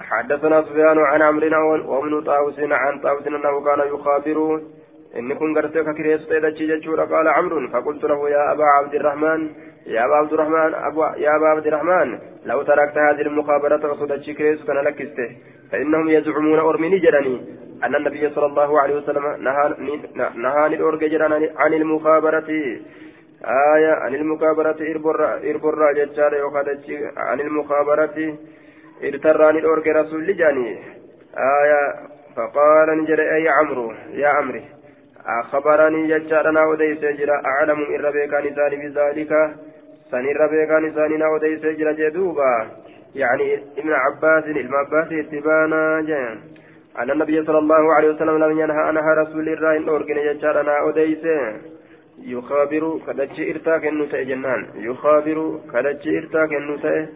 حدثنا سفيان عن عمرو وابن طاووس عن طاووس أنه كان يخابر إن كن قرتك كريس تيدتشي جتشورا قال عمرو فقلت له يا أبا عبد الرحمن يا أبا عبد الرحمن أبو يا أبا عبد الرحمن لو تركت هذه المخابرة فصدتشي كريس كان لكسته فإنهم يزعمون أرمني جرني أن النبي صلى الله عليه وسلم نهاني الأورج جران عن المخابرة. آية عن المخابرة إربرا جتشار عن المخابرة. إرتراني الأورج رسول لجاني آية فقال نجري أي عمرو يا عمري أخبرني جتشارنا وديس جرا أعلم إن ربيكان ثاني بذلك. سني ربيكان ثاني وديس جرا جدوبا. يعني ابن عباس المعباس اتبانا جان. أن النبي صلى الله عليه وسلم لم ينهى عنها رسول الله إن أورجن جتشارنا وديس. يخابر كدتش إرتاك النساء جنان يخابر كدتش إرتاك النساء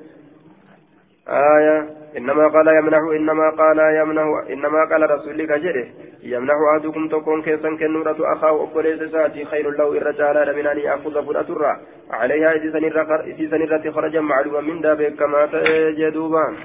آية إنما قال يمنح إنما قال يمنح إنما قال رسولك جده يمنح أحدكم تكون كيسا كنورة أخاه أبوليس ساتي خير له الرجال من أن يأخذ فرأة عليها إذ سنرة خرج معلوما من دابك كما تجدوبان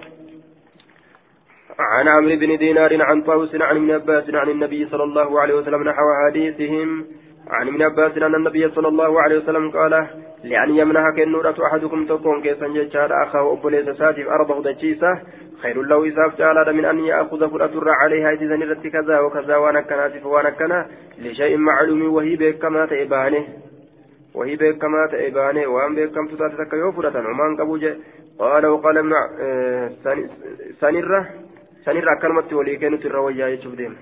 عن عمرو بن دينار عن طاووس عن ابن عباس عن النبي صلى الله عليه وسلم نحو حديثهم عن ابن عباس أن النبي صلى الله عليه وسلم قال لأن يمنحك النورة أحدكم تكون كيسا ججار أخاه أبوليس ساتف أرضه دجيسة خير له إساف تعالى من أن يأخذ فرأة عليها إذا نرت كذا وكذا وأنا كنا وأنا كنا لشيء معلوم وهي بك كما تئبانه وهي بك كما تئبانه وأن بك كم تتاتك يوفرة ومن قبوج قال وقال ابن آه، سنرة سنرة كلمة وليكن تروي يشوف ديم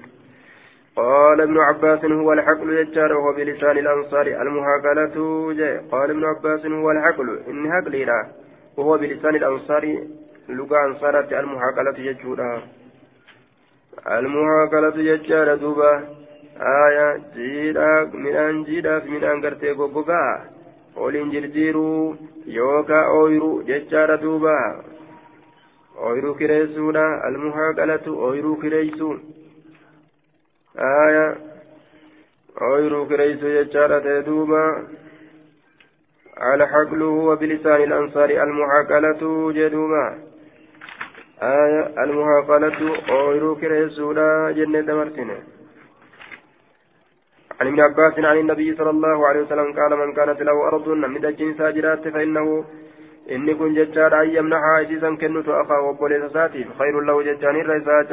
قال ابن عباس هو الحقل يجار وهو بلسان الأنصار المهاقلة. قال ابن عباس هو الحقل. إن هقلي لا وهو بلسان الأنصار لغة أنصارة المهاقلة يجورا المهاقلة يجار دوبا. آية. جيدا من أن جيدا من أن قرتي بوبوغا ولين جرجيرو يوكا أويرو ججار دوبا. أويرو كريسونا. المهاقلة أويرو كريسون. آية أويرو كريس يجارة دوبا على حقله وبلسان الأنصار المحاكلة جدوبا آية المحاكلة أويرو كريس لا جنة مرتنة عن ابن عباس عن النبي صلى الله عليه وسلم قال من كانت له أرض الجنس ساجرات فإنه inni kun jechaadha an yamnahaa isiisan kennutu akaa obboleessa isaatiif khayrun lahu jechaan irra isaa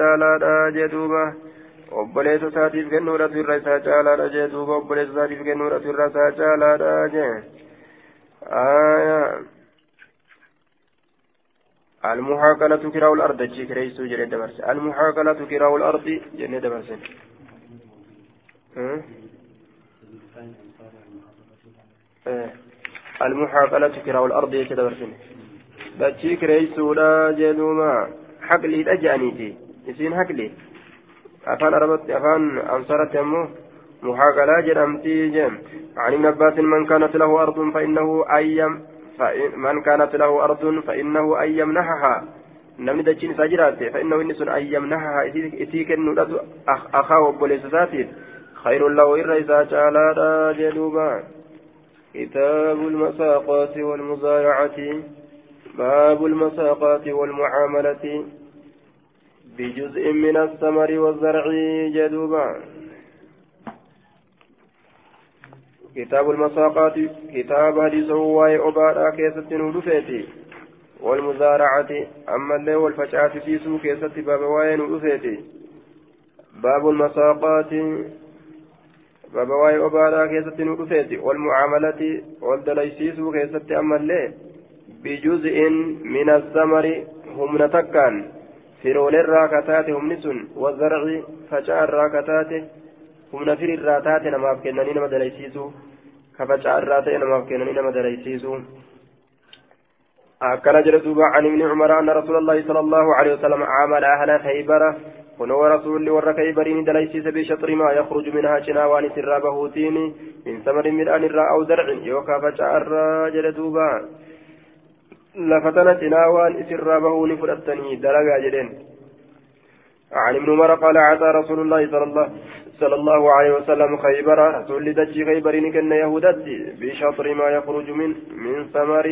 obboleessa isaatiif kennuudhatu irra isaa caalaadha jee duuba obboleessa isaatiif kennuudhatu irra isaa caalaadha jee. المحاكلة كراء الأرض جي كريسو جنة دبرس المحاكلة كراء الأرض جنة دبرس المحاكلة كراء الأرض جنة دبرس دجي كريسو لا جنوما حقلي أجانيتي يسين حقلي أفان أربت أفان أنصرت أمه محاكلة جرمتي جم. عن ابن عباس من كانت له أرض فإنه أيم فإن من كانت له أرض فإنه namni dachiin isaa jiraatte fa'innahu inni sun ayyamnaha isii kennuudhatu akaa obboleessa isaatiif khayrun lahu irra isaa caalaadha jedhuuba كتاب المساقات والمزارعة. باب المساقات والمعاملة. بجزء من الثمر والزرع جدوبا. كتاب المساقات كتاب حديث واي أبارا كيست نودفيتي والمزارعة أما اللي والفشاة سيسو كيست باب واي نودفيتي باب المساقات باب واي أبارا كيست نودفيتي والمعاملة والدليسيسو كيست أما اللي بجزء من الثمر هم نتكان. Firoole irraa kataate humni sun wazarci facaa irraa kataate humna firi irraa taate namaaf kennanii nama dalaysiisu كفجاء الراتين ما كان إنما دريسيسو أكل جلد عن ابن عمر أن رسول الله صلى الله عليه وسلم عامل أهل خيبر ونو رسول ور خيبرين دليسيس بشطر ما يخرج منها شناوان سرابه تيني من ثمر من أن الراء أو زرع يوكا الراجل دوبا لفتنا شناوان سرابه نفرتني دلقا جدين عن ابن عمر قال عطى رسول الله صلى الله صلى الله عليه وسلم خيبر رسول دجي خيبر كن يهودتي بشطر ما يخرج من من ثمر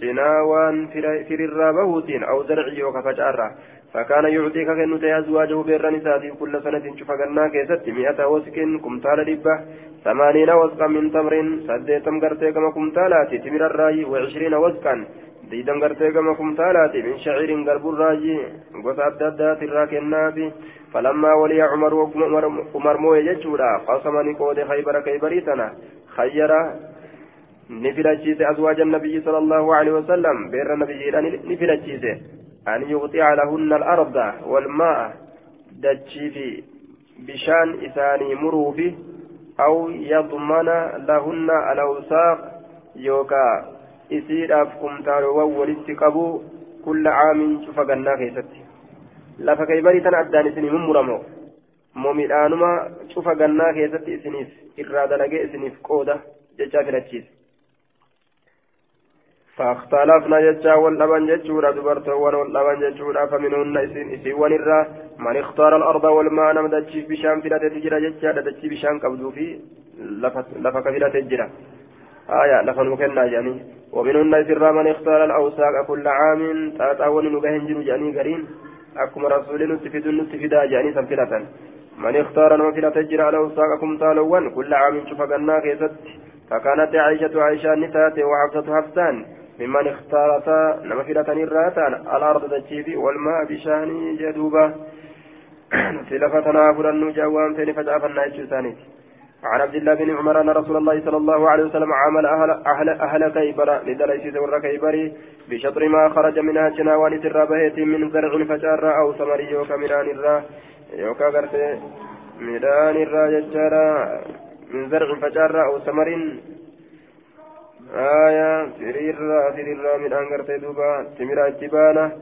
شناوان في الرابوت أو زرع وكفجارة فكان يعطيك كنت أزواجه بير نساتي كل سنة شوف قلنا كيست مئة وسك كمتال لبة ثمانين وسقا من تمر سديتم قرتي كما كمتالاتي تمر الرأي وعشرين وسقا ديدم قرتي كما كمتالاتي من شعير قلب الراي قصة الدادات الراكنابي فلما ولي عمر عمر موي جتشورا قسمني قود خيبر كيبريتنا خير نفلتشيس أزواج النبي صلى الله عليه وسلم بير النبي نفلتشيس أن يغطي لهن الأرض والماء دتشي في بشان إساني مروفي أو يضمن لهن الأوساق يوكا إسير أفكم تاروا ولتقبوا كل عام شفقنا كيستي lafa kaybarii tana addaan isinii mummuramo moo midhaanuma cufa gannaa keessatti isiniif irraa dalagee isiniif qooda jechaa filachiise فاختلفنا جتا واللبن جتشورا دبرتوان واللبن جتشورا فمنهن إسيوان الرا من اختار الأرض والماء نمدتشي بشام فلا تجرى جتا دتشي بشام قبضو في لفك فلا تجرى آية لفن مكنا يعني ومنهن إسرا من اختار الأوساق كل عام. تاتاون نبهن جنو جاني قرين أكما رسول نتفد نتفدا جاني سنفلة من اختار نوفلة تجرى على وساقكم تالوان. كل عام شفقنا كيست. فكانت عائشة عائشة نتات وحفصة حفصان. ممن اختارتا نمفلة نراتان. الأرض تجيبي والماء بشاني جدوبة. سلفتنا فرن جوان فين فجأفنا يجوسانيت عن عبد الله بن عمر أن رسول الله صلى الله عليه وسلم عمل أهل, أهل, أهل كيبر لدليس ور كيبري بشطر ما خرج منها جناوان سر بهيت من زرع فجار أو ثمر يوكا ميدان الرا يوكا غرتي ميدان الرا ججارا من زرع فجار أو ثمر. آية سرير سرير من أنغرتي دوبا تمرا جبانة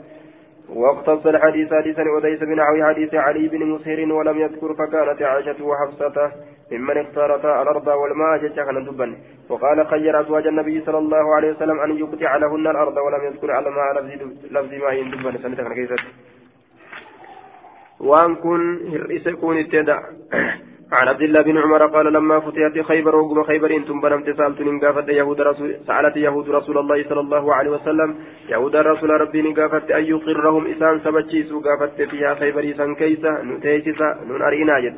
واقتص الحديث حديثا بن عوي حديث علي بن مسهر ولم يذكر فكانت عائشة وحفصة ممن اختارتا الأرض والماء كان دبا وقال خير أزواج النبي صلى الله عليه وسلم أن يقطع لهن الأرض ولم يذكر على ما لفظ ماء دبا سنة كان كيست وأن كن هرئس كون اتدع عن عبد الله بن عمر قال لما فتحت خيبر وقم خيبر أنتم بنمت سالت نقافت يهود رسول سألت يهود رسول الله صلى الله عليه وسلم. يهود رسول ربي نقافت أن يقرهم إسان سبتشيسو قافت فيها خيبر إسان كيسا نتيسسا نون أرينا جد.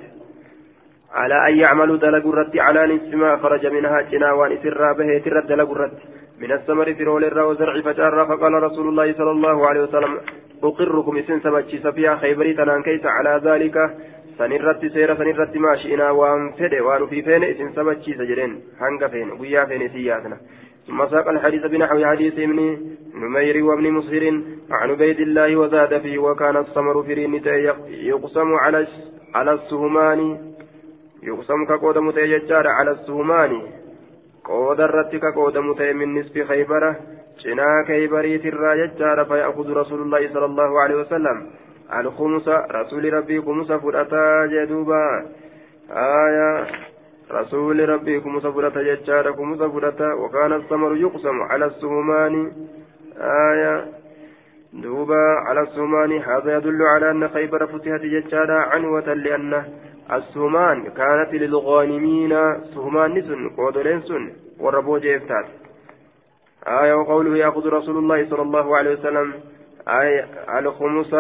على أن يعملوا دلق الرد على نصف ما خرج منها جناوان سرا به ترد دلق الرد. من الثمر في رول الرا وزرع فجار فقال رسول الله صلى الله عليه وسلم أقركم إسن سبتشيس فيها خيبري تنان كيس على ذلك sanirratti seera sanirratti maashi'inaa waan fedhe waan ufii feene isin sabachiisa jedheen. Hanga feene guyyaa feene isin yaasna ثم ساق الحديث بنحو حديث ابن نمير وابن مسهر عن عبيد الله وزاد فيه وكان الثمر في يقسم على على السهمان يقسم كقود متيجار على السهمان قود الرت كقود من نصف خيبرة شنا خيبريت الراججار فيأخذ رسول الله صلى الله عليه وسلم الخمس رسول ربي خمس فرأتا جدوبا. آية رسول ربي خمس فرأتا ججارة خمس فرأتا وكان الثمر يقسم على السهمان. آية دوبا على السهمان. هذا يدل على أن خيبر فتحت ججارة عنوة لأن السهمان كانت للغانمين. سهمان نسن قودلين وربو جيفتات. آية وقوله يأخذ رسول الله صلى الله عليه وسلم آية الخمس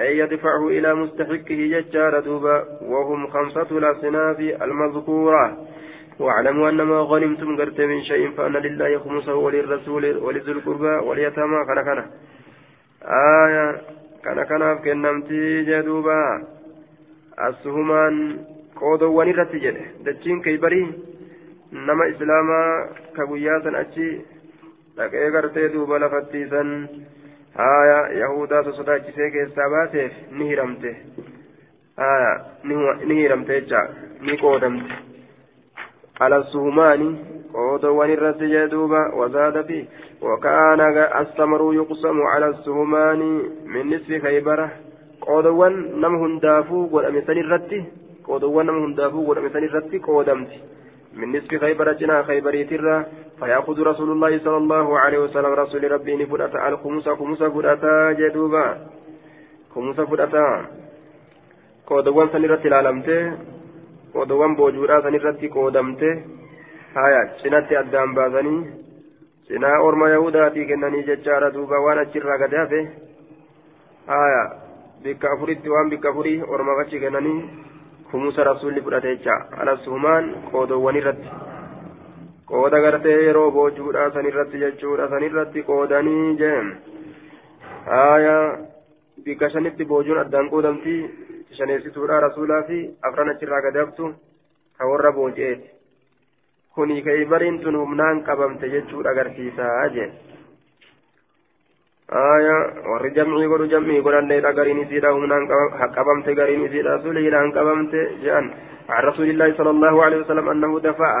أي يدفعه إلى مستحقه ججار دوبا وهم خمسة الأصناف المذكورة. واعلموا أن ما غنمتم قرت من شيء فأن لله خمسه وللرسول ولذي القربى واليتامى. كان كان آية. كان كان كنمتي جدوبا السهمان قودوان الرتجل دجين كيبري. نما إسلاما كبياسا أتشي لكي قرتي دوبا لفتيسا haya yahudaatu sodaachisee keessaa baateef ni hiramte. Haya ni hiramte jecha ni qoodamte. Ala suhumaani قودوان الرت جدوبا وزاد فيه وكان الثمر يقسم على السهمان من نصف خيبرة قودوان نم هندافو ودمسن الرت قودوان نم هندافو ودمسن الرت قودمت من نصف خيبرة جنا خيبري ترى فيأخذ رسول الله صلى الله عليه وسلم رسول ربي نفرة الخمس خمس فرأتا جدوبا خمس فرأتا قودوان سنرت العالمته قودوان بوجورا سنرت قودمته haya cinatti addaan baasanii cinaa orma yahudaatii kennanii jechaadha duuba waan achirraa gad hafe haya bikka afuritti waan bikka afurii ormaaf achi kennanii kumusa rasuulli fudhate jecha alassuhumaan qoodowwan irratti qooda gartee yeroo boojuudha sanirratti jechuudha sanirratti qoodanii jeen haya bikka shanitti boojuun addaan qoodamti shaneessituudha rasuulaa fi afran achirraa gad haftu ka warra booji'eeti kuni kaybariin tun humnaan qabamte jechuudha agarsiisaa jee aya warri jamcii godhu jamcii godhanneedha gariin isiidha humnaan qabamte gariin isiidha suliidhaan qabamte jean عن رسول الله صلى الله عليه وسلم أنه دفع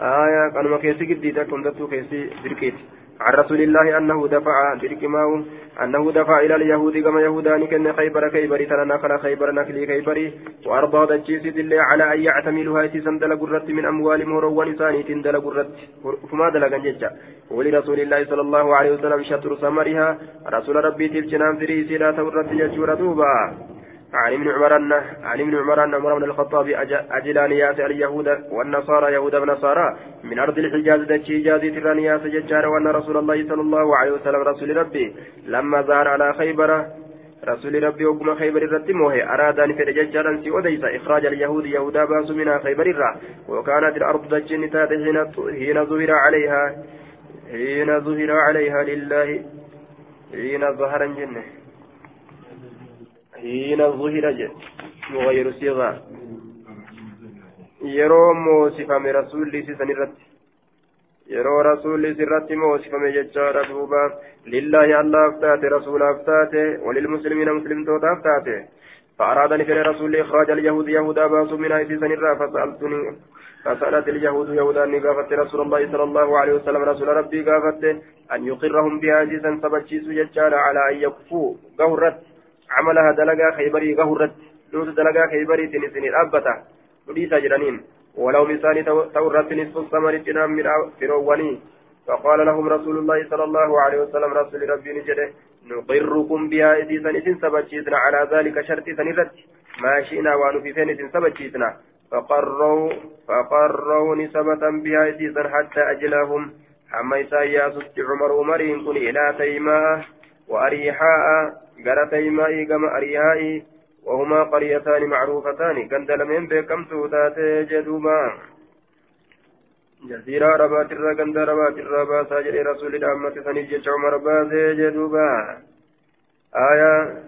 آية قالوا كيسي قديت كنت كيسي بركيت. عن رسول الله أنه دفع بركماه أنه دفع إلى اليهود كما يهودان كن خيبر خيبر ترى نخل خيبر نخلي خيبر وأرضى دجيس دل على أن يعتملها يتسن دل قرت من أموالهم وروان ثاني دل قرت. فما دل ججا ولرسول الله صلى الله عليه وسلم شطر ثمرها رسول ربي تلجنان فريسي لا تورت ججور دوبا. عن ابن عمر أن عن ابن عمر أن عمر بن الخطاب أجلانيات اليهود والنصارى يهود ونصارى من أرض الحجاز دتشي جازي ترانياس ججار وأن رسول الله صلى الله عليه وسلم رسول ربي لما ظهر على خيبر رسول ربي وكما خيبر الرتموه أراد أن في ججارا سي وديس إخراج اليهود يهودا باس منها خيبر الرا وكانت الأرض دجن تات حين ظهر عليها حين ظهر عليها لله حين ظهر الجنة. حين ظهر مغير صيغة yeroo moosifame rasuulli sisan irratti. Yeroo rasuulli sirratti moosifame jechaadha duuba. Lillaahi allaaf taate rasuulaaf taate walilmuslimiina muslimtootaaf taate. فأراد أن يفعل رسول إخراج اليهود يهودا باسوا من أيدي سنرا فسألتني فسألت اليهود يهودا أني قافت رسول الله صلى الله عليه وسلم رسول ربي قافت أن يقرهم بها جيسا سبتشيس ججالا على أن يكفوا قهرت عملها دلقا خيبري قهرت نوت دلقا خيبري تنسني الأبتا وليس جرانين. ولو مثال تورت نصف الثمر جنام من فقال لهم رسول الله صلى الله عليه وسلم رسول ربي نجده نقركم بها إذن إذن سبتشيتنا على ذلك شرط سنرت ما شئنا ونفيفين إذن سبتشيتنا فقروا فقروا نسبة بها إذن حتى أجلهم. حما إسايا عمر عمرين كن إلى تيماء وأريحاء. قال تيماء كما أريحاء وهما قريتان معروفتان كند لمن بكم سودات جدوبا جزيرة ربات الرا كند ربات الرا باسا جري رسول الأمة سنجي جدوبا آية